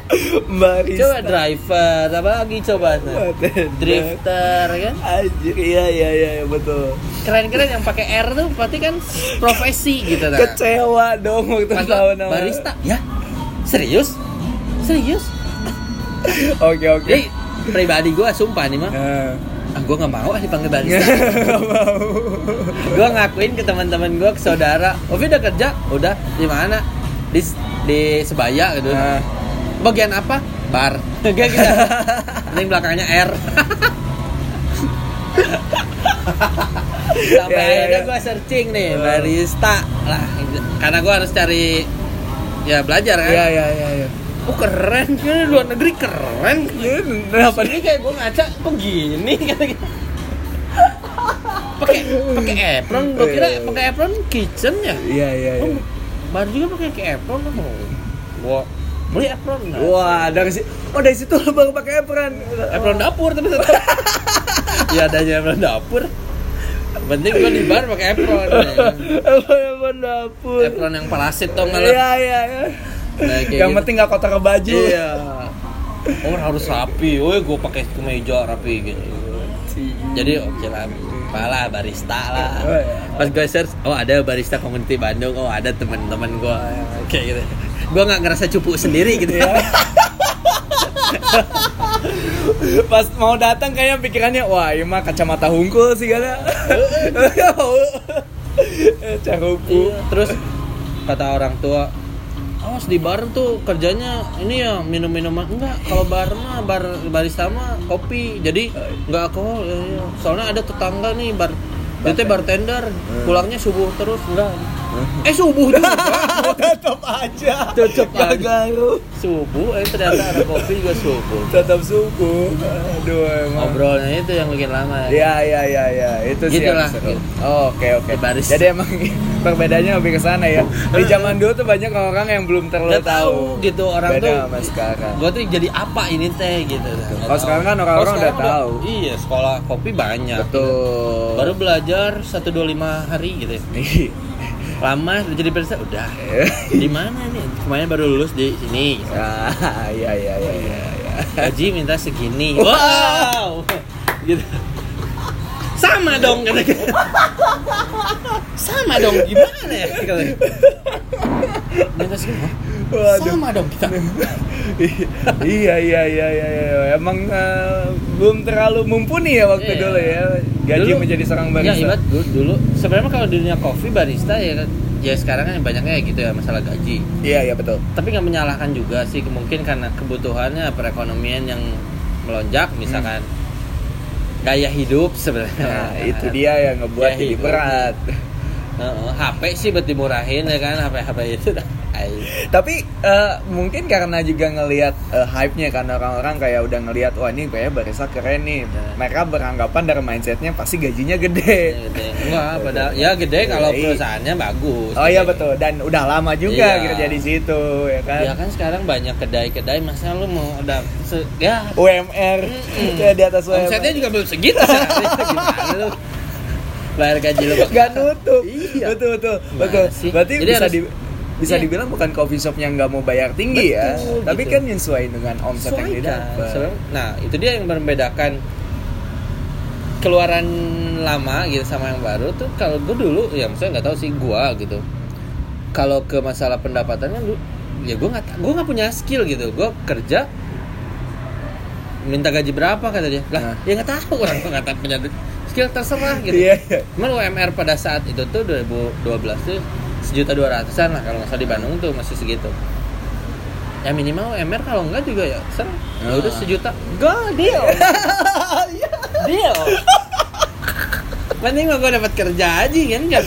[SPEAKER 1] Barista.
[SPEAKER 2] coba driver apa lagi coba drifter kan
[SPEAKER 1] Anjir, iya iya iya iya, betul.
[SPEAKER 2] keren-keren yang pakai R tuh berarti kan profesi gitu nah.
[SPEAKER 1] Kecewa dong waktu tahu nama.
[SPEAKER 2] barista ya serius serius
[SPEAKER 1] Oke oke.
[SPEAKER 2] jadi pribadi gue sumpah nih mah
[SPEAKER 1] Nah.
[SPEAKER 2] Ah gue nggak mau ah dipanggil barista
[SPEAKER 1] Nggak mau.
[SPEAKER 2] gue ngakuin ke teman-teman gue ke saudara Ovi udah kerja udah di mana di di sebaya gitu
[SPEAKER 1] Nah.
[SPEAKER 2] bagian apa bar kayak gitu ini belakangnya R sampai
[SPEAKER 1] Ya, ya,
[SPEAKER 2] akhirnya
[SPEAKER 1] ya.
[SPEAKER 2] gue searching nih
[SPEAKER 1] Oh.
[SPEAKER 2] barista lah karena gue harus cari ya belajar kan
[SPEAKER 1] Iya iya iya. iya.
[SPEAKER 2] Oh keren ini luar negeri keren
[SPEAKER 1] Kenapa
[SPEAKER 2] ini kayak gue ngaca kok gini kata gitu pakai pakai apron gue kira
[SPEAKER 1] Iya, iya.
[SPEAKER 2] pakai apron kitchen ya
[SPEAKER 1] Iya iya iya.
[SPEAKER 2] oh, baru juga pakai apron mau gua beli apron nah.
[SPEAKER 1] Wah, dari situ, oh dari situ lo baru pakai apron.
[SPEAKER 2] apron dapur tapi tetap ya adanya apron dapur penting gue di bar pakai apron ya.
[SPEAKER 1] apron dapur.
[SPEAKER 2] apron yang parasit tau nggak
[SPEAKER 1] Iya iya iya.
[SPEAKER 2] Nah,
[SPEAKER 1] Yang
[SPEAKER 2] gitu.
[SPEAKER 1] penting nggak kotor ke baju.
[SPEAKER 2] iya oh harus rapi oh gue pakai kemeja rapi gitu jadi oke lah Pala barista lah
[SPEAKER 1] Oh, iya.
[SPEAKER 2] pas gue search oh ada barista community Bandung oh ada teman-teman gue kayak gitu gue nggak ngerasa cupu sendiri gitu
[SPEAKER 1] Iya. Pas mau datang kayaknya pikirannya wah ini mah kacamata hungkul sih kan. Carupu.
[SPEAKER 2] Iya, terus kata orang tua awas di bar tuh kerjanya ini ya minum minuman enggak kalau bar mah bar barista mah kopi jadi enggak alkohol ya, ya. soalnya ada tetangga nih bar dia bartender pulangnya subuh terus enggak eh subuh juga
[SPEAKER 1] Tetap aja.
[SPEAKER 2] Tetep
[SPEAKER 1] Gak
[SPEAKER 2] aja. subuh eh ternyata ada kopi juga subuh
[SPEAKER 1] Tetap subuh. Aduh emang.
[SPEAKER 2] ngobrolnya itu yang bikin lama
[SPEAKER 1] Iya iya iya iya itu sih
[SPEAKER 2] Gitu
[SPEAKER 1] yang
[SPEAKER 2] lah,
[SPEAKER 1] seru. Oke oke.
[SPEAKER 2] Di baris.
[SPEAKER 1] Jadi emang perbedaannya lebih ke sana ya. Di zaman dulu tuh banyak orang yang belum terlalu
[SPEAKER 2] Nggak tahu gitu orang
[SPEAKER 1] Beda
[SPEAKER 2] tuh
[SPEAKER 1] sama sekarang.
[SPEAKER 2] gua tuh jadi apa ini teh gitu
[SPEAKER 1] Kalau sekarang kan orang-orang udah tahu.
[SPEAKER 2] iya sekolah kopi banyak gitu.
[SPEAKER 1] Betul.
[SPEAKER 2] baru belajar 125 hari gitu ya. lama jadi barista udah di mana nih kemarin baru lulus di sini gitu.
[SPEAKER 1] Ah, iya iya iya iya. iya.
[SPEAKER 2] gaji minta segini wow gitu sama dong kata sama dong gimana ya kata minta segini "Hah?
[SPEAKER 1] Waduh.
[SPEAKER 2] sama dong kita
[SPEAKER 1] iya iya iya iya iya. Emang eh, belum terlalu mumpuni ya waktu
[SPEAKER 2] Iya.
[SPEAKER 1] dulu ya. Gaji
[SPEAKER 2] Dulu-
[SPEAKER 1] menjadi seorang barista.
[SPEAKER 2] ibarat dulu, dulu sebenarnya kalau di dunia kopi barista ya ya sekarang kan banyaknya gitu ya masalah gaji
[SPEAKER 1] Iya iya betul.
[SPEAKER 2] tapi nggak menyalahkan juga sih mungkin karena kebutuhannya perekonomian yang melonjak misalkan gaya hidup sebenarnya
[SPEAKER 1] Nah, itu dia yang ngebuat
[SPEAKER 2] Gaya
[SPEAKER 1] jadi
[SPEAKER 2] hidup.
[SPEAKER 1] berat.
[SPEAKER 2] Heeh, HP sih buat dimurahin ya kan HP HP itu dah.
[SPEAKER 1] Tapi eh, mungkin karena juga ngelihat eh, hype-nya karena orang-orang kayak udah ngelihat wah ini kayak barista keren nih.
[SPEAKER 2] Nah.
[SPEAKER 1] Mereka beranggapan dari mindsetnya pasti gajinya gede.
[SPEAKER 2] Gede. enggak padahal ya gede kalau
[SPEAKER 1] Iya.
[SPEAKER 2] perusahaannya bagus
[SPEAKER 1] Oh iya betul dan udah lama juga
[SPEAKER 2] Iya.
[SPEAKER 1] kerja di situ ya kan.
[SPEAKER 2] ya kan sekarang banyak kedai-kedai masa lu mau ada ya
[SPEAKER 1] UMR
[SPEAKER 2] Mm-mm.
[SPEAKER 1] ya di atas UMR.
[SPEAKER 2] omsetnya juga belum segitu sehari. gimana lu bayar gaji lu pakai
[SPEAKER 1] Gak nutup.
[SPEAKER 2] Iya.
[SPEAKER 1] Betul betul betul.
[SPEAKER 2] sih?
[SPEAKER 1] Berarti
[SPEAKER 2] Jadi
[SPEAKER 1] bisa
[SPEAKER 2] harus-
[SPEAKER 1] di bisa
[SPEAKER 2] Iya.
[SPEAKER 1] dibilang bukan coffee shop yang nggak mau bayar tinggi ya,
[SPEAKER 2] Betul,
[SPEAKER 1] tapi
[SPEAKER 2] gitu.
[SPEAKER 1] kan nyesuaiin dengan omset yang
[SPEAKER 2] Sesuaikan.
[SPEAKER 1] didapat.
[SPEAKER 2] Nah, itu dia yang membedakan keluaran lama gitu sama yang baru tuh kalau gue dulu ya maksudnya nggak tahu sih gue gitu kalau ke masalah pendapatannya ya gue nggak gue nggak punya skill gitu gue kerja minta gaji berapa kata dia lah
[SPEAKER 1] Nah.
[SPEAKER 2] ya nggak tahu orang gue nggak tahu punya skill terserah gitu
[SPEAKER 1] Iya. iya.
[SPEAKER 2] Cuman UMR pada saat itu tuh 2012 tuh sejuta dua ratusan lah kalau nggak salah di Bandung tuh masih segitu. Ya minimal UMR kalau enggak juga ya ser. Ya udah
[SPEAKER 1] Ah.
[SPEAKER 2] sejuta. Go deal. deal. Penting mah gue dapat kerja aja kan kan.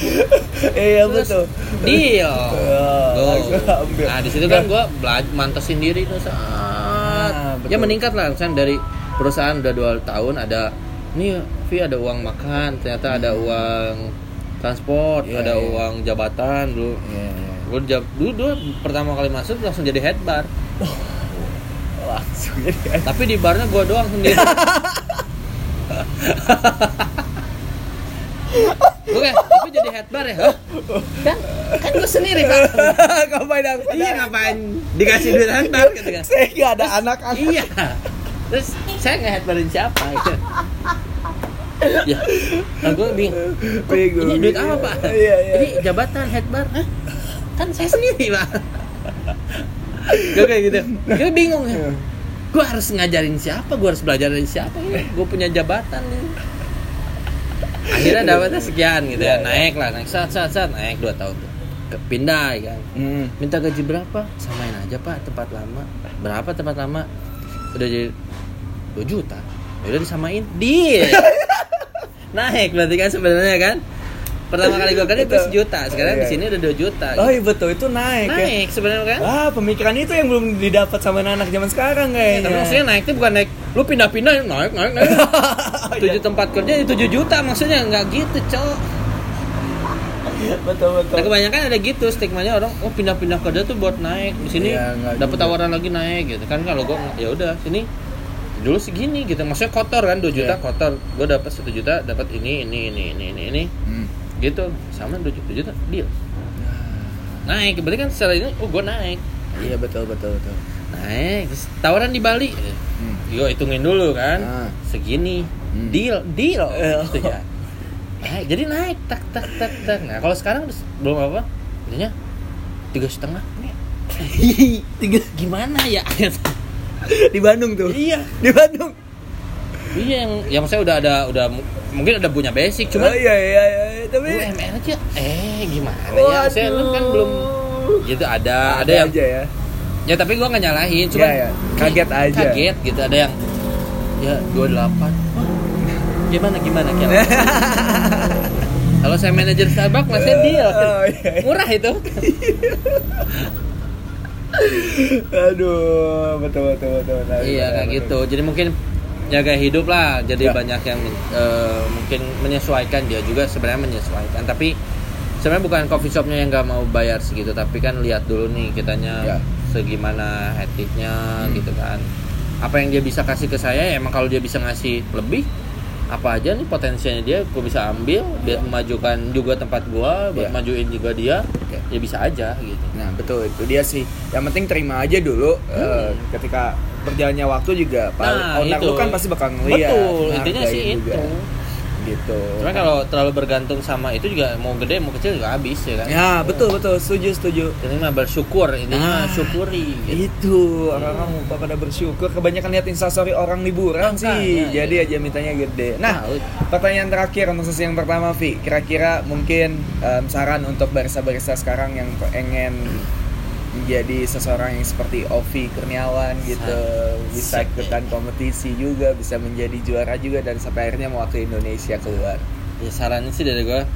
[SPEAKER 1] Iya betul.
[SPEAKER 2] Deal.
[SPEAKER 1] Ah,
[SPEAKER 2] Go. Nah di situ kan gue belajar mantesin diri tuh saat.
[SPEAKER 1] Ah,
[SPEAKER 2] ya meningkat lah kan dari perusahaan udah dua tahun ada nih Vi ada uang makan ternyata ada uang transport
[SPEAKER 1] Iya,
[SPEAKER 2] ada
[SPEAKER 1] iya.
[SPEAKER 2] uang jabatan dulu
[SPEAKER 1] Iya, iya.
[SPEAKER 2] gue jab dulu, dulu pertama kali masuk langsung jadi head bar
[SPEAKER 1] Langsung ya.
[SPEAKER 2] tapi di barnya gue doang sendiri gue kayak tapi jadi head bar ya Hah? kan kan gue sendiri pak
[SPEAKER 1] Ngapain aku?
[SPEAKER 2] iya ngapain dikasih duit head bar gitu kan
[SPEAKER 1] Saya nggak ada anak-anak.
[SPEAKER 2] iya terus saya nggak head barin siapa gitu. ya. Nah gue bingung ini duit apa pak?
[SPEAKER 1] Iya, iya.
[SPEAKER 2] ini jabatan head bar Hah? kan saya sendiri pak. Gue kayak gitu? Gue bingung ya? Gue harus ngajarin siapa? Gue harus belajar dari siapa ini? Gue punya jabatan nih. Akhirnya dapatnya sekian gitu ya. Naik lah naik. Saat saat saat naik dua tahun tuh. Pindah ya kan?
[SPEAKER 1] Hmm.
[SPEAKER 2] minta gaji berapa? Samain aja pak. Tempat lama. Berapa tempat lama? Udah jadi 2 juta. Ya udah disamain. Deal naik berarti kan sebenarnya kan? Pertama kali gue kerja itu sejuta sekarang
[SPEAKER 1] Iya.
[SPEAKER 2] di sini udah 2 juta.
[SPEAKER 1] Oh iya betul. Itu naik, ya.
[SPEAKER 2] naik sebenarnya kan?
[SPEAKER 1] Ah pemikiran itu yang belum didapat sama anak zaman sekarang kayaknya.
[SPEAKER 2] tapi maksudnya naik itu bukan naik lu pindah-pindah naik naik naik. Tujuh tempat kerja itu 7 juta maksudnya nggak gitu cowok
[SPEAKER 1] betul betul.
[SPEAKER 2] Nah kebanyakan ada gitu stigmanya orang oh pindah-pindah kerja tuh buat naik. Di sini
[SPEAKER 1] Iya, nggak
[SPEAKER 2] dapat tawaran lagi naik gitu. Kan kalau gue ya udah sini dulu segini gitu maksudnya kotor kan 2 juta
[SPEAKER 1] Iya.
[SPEAKER 2] kotor gue dapat satu juta dapat ini ini ini ini ini ini
[SPEAKER 1] Hmm.
[SPEAKER 2] gitu sama 2 juta, 2 juta deal naik berarti kan secara ini oh gue naik
[SPEAKER 1] Iya betul betul betul.
[SPEAKER 2] naik terus tawaran di Bali
[SPEAKER 1] Hmm.
[SPEAKER 2] yo hitungin dulu kan
[SPEAKER 1] Ah.
[SPEAKER 2] segini
[SPEAKER 1] Hmm.
[SPEAKER 2] deal deal
[SPEAKER 1] Eh.
[SPEAKER 2] gitu ya naik jadi naik tak tak tak tak nah kalau sekarang belum apa intinya tiga setengah
[SPEAKER 1] Tiga
[SPEAKER 2] gimana ya
[SPEAKER 1] di Bandung tuh.
[SPEAKER 2] iya
[SPEAKER 1] Di Bandung.
[SPEAKER 2] iya yang yang saya udah ada udah mu- mungkin udah punya basic cuma
[SPEAKER 1] oh, iya iya iya tapi
[SPEAKER 2] UMR aja eh gimana ya saya lu kan belum gitu ada ada, yang
[SPEAKER 1] aja ya.
[SPEAKER 2] ya tapi gua nggak nyalahin cuma
[SPEAKER 1] Iya, iya. Kaget aja.
[SPEAKER 2] kaget gitu ada yang ya 28 gimana gimana Kial? kalau saya manajer Starbucks masih deal
[SPEAKER 1] Oh, iya.
[SPEAKER 2] murah itu
[SPEAKER 1] Aduh, betul betul betul. Nah,
[SPEAKER 2] iya
[SPEAKER 1] betul,
[SPEAKER 2] kayak
[SPEAKER 1] betul.
[SPEAKER 2] gitu jadi mungkin jaga hidup lah jadi
[SPEAKER 1] Ya.
[SPEAKER 2] banyak yang eh, mungkin menyesuaikan dia juga sebenarnya menyesuaikan tapi sebenarnya bukan coffee shopnya yang nggak mau bayar segitu tapi kan lihat dulu nih kitanya
[SPEAKER 1] Ya.
[SPEAKER 2] segimana etiknya
[SPEAKER 1] Hmm.
[SPEAKER 2] gitu kan apa yang dia bisa kasih ke saya ya emang kalau dia bisa ngasih lebih apa aja nih potensinya dia gue bisa ambil biar memajukan juga tempat gua buat
[SPEAKER 1] Ya.
[SPEAKER 2] majuin juga dia
[SPEAKER 1] Ya.
[SPEAKER 2] ya bisa aja gitu
[SPEAKER 1] Nah betul itu dia sih. Yang penting terima aja dulu. eh, ketika berjalannya waktu juga.
[SPEAKER 2] Hmm. Nah,
[SPEAKER 1] owner
[SPEAKER 2] itu.
[SPEAKER 1] lu kan pasti bakal ngeliat.
[SPEAKER 2] Betul, intinya sih
[SPEAKER 1] juga.
[SPEAKER 2] itu.
[SPEAKER 1] Gitu.
[SPEAKER 2] Cuma kalau terlalu bergantung sama itu juga mau gede mau kecil juga habis ya kan.
[SPEAKER 1] Ya betul betul setuju setuju.
[SPEAKER 2] Ini mah bersyukur intinya
[SPEAKER 1] Ah,
[SPEAKER 2] syukuri. Gitu.
[SPEAKER 1] Itu orang-orang lupa pada bersyukur. Kebanyakan lihat instastory orang liburan
[SPEAKER 2] Makanya,
[SPEAKER 1] sih.
[SPEAKER 2] iya.
[SPEAKER 1] Jadi aja mintanya gede. Nah, pertanyaan terakhir untuk sesi yang pertama, Vi. Kira-kira mungkin em, saran untuk barista-barista sekarang yang pengen menjadi seseorang yang seperti Ovi Kurniawan gitu, bisa
[SPEAKER 2] Sa-
[SPEAKER 1] ikutan kompetisi juga, bisa menjadi juara juga dan sampai akhirnya mewakili Indonesia keluar.
[SPEAKER 2] Ya sarannya sih dari gua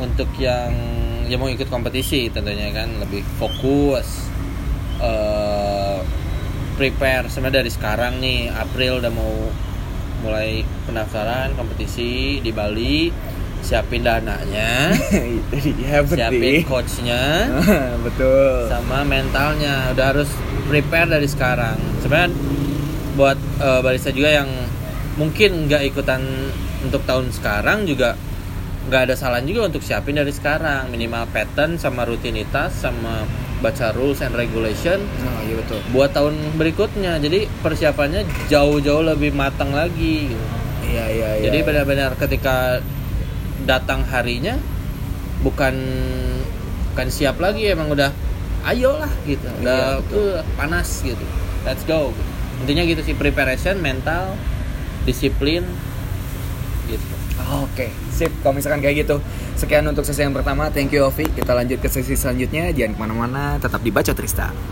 [SPEAKER 2] untuk yang yang mau ikut kompetisi tentunya kan lebih fokus eh prepare sebenarnya dari sekarang nih April udah mau mulai pendaftaran kompetisi di Bali siapin dananya
[SPEAKER 1] itu dia
[SPEAKER 2] siapin coachnya
[SPEAKER 1] Betul.
[SPEAKER 2] sama mentalnya udah harus prepare dari sekarang sebenarnya buat eh, barista juga yang mungkin nggak ikutan untuk tahun sekarang juga nggak ada salahnya juga untuk siapin dari sekarang minimal pattern sama rutinitas sama baca rules and regulation
[SPEAKER 1] Oh iya betul.
[SPEAKER 2] buat tahun berikutnya jadi persiapannya jauh-jauh lebih matang lagi gitu.
[SPEAKER 1] Iya iya iya.
[SPEAKER 2] jadi benar-benar ketika datang harinya bukan bukan siap lagi emang udah ayolah gitu udah
[SPEAKER 1] Iya, betul.
[SPEAKER 2] uh, panas gitu let's go intinya gitu sih preparation mental disiplin gitu
[SPEAKER 1] Oke, sip. Kalau misalkan kayak gitu, sekian untuk sesi yang pertama. Thank you Ovi. Kita lanjut ke sesi selanjutnya. Jangan ke mana-mana, tetap dibaca Trista.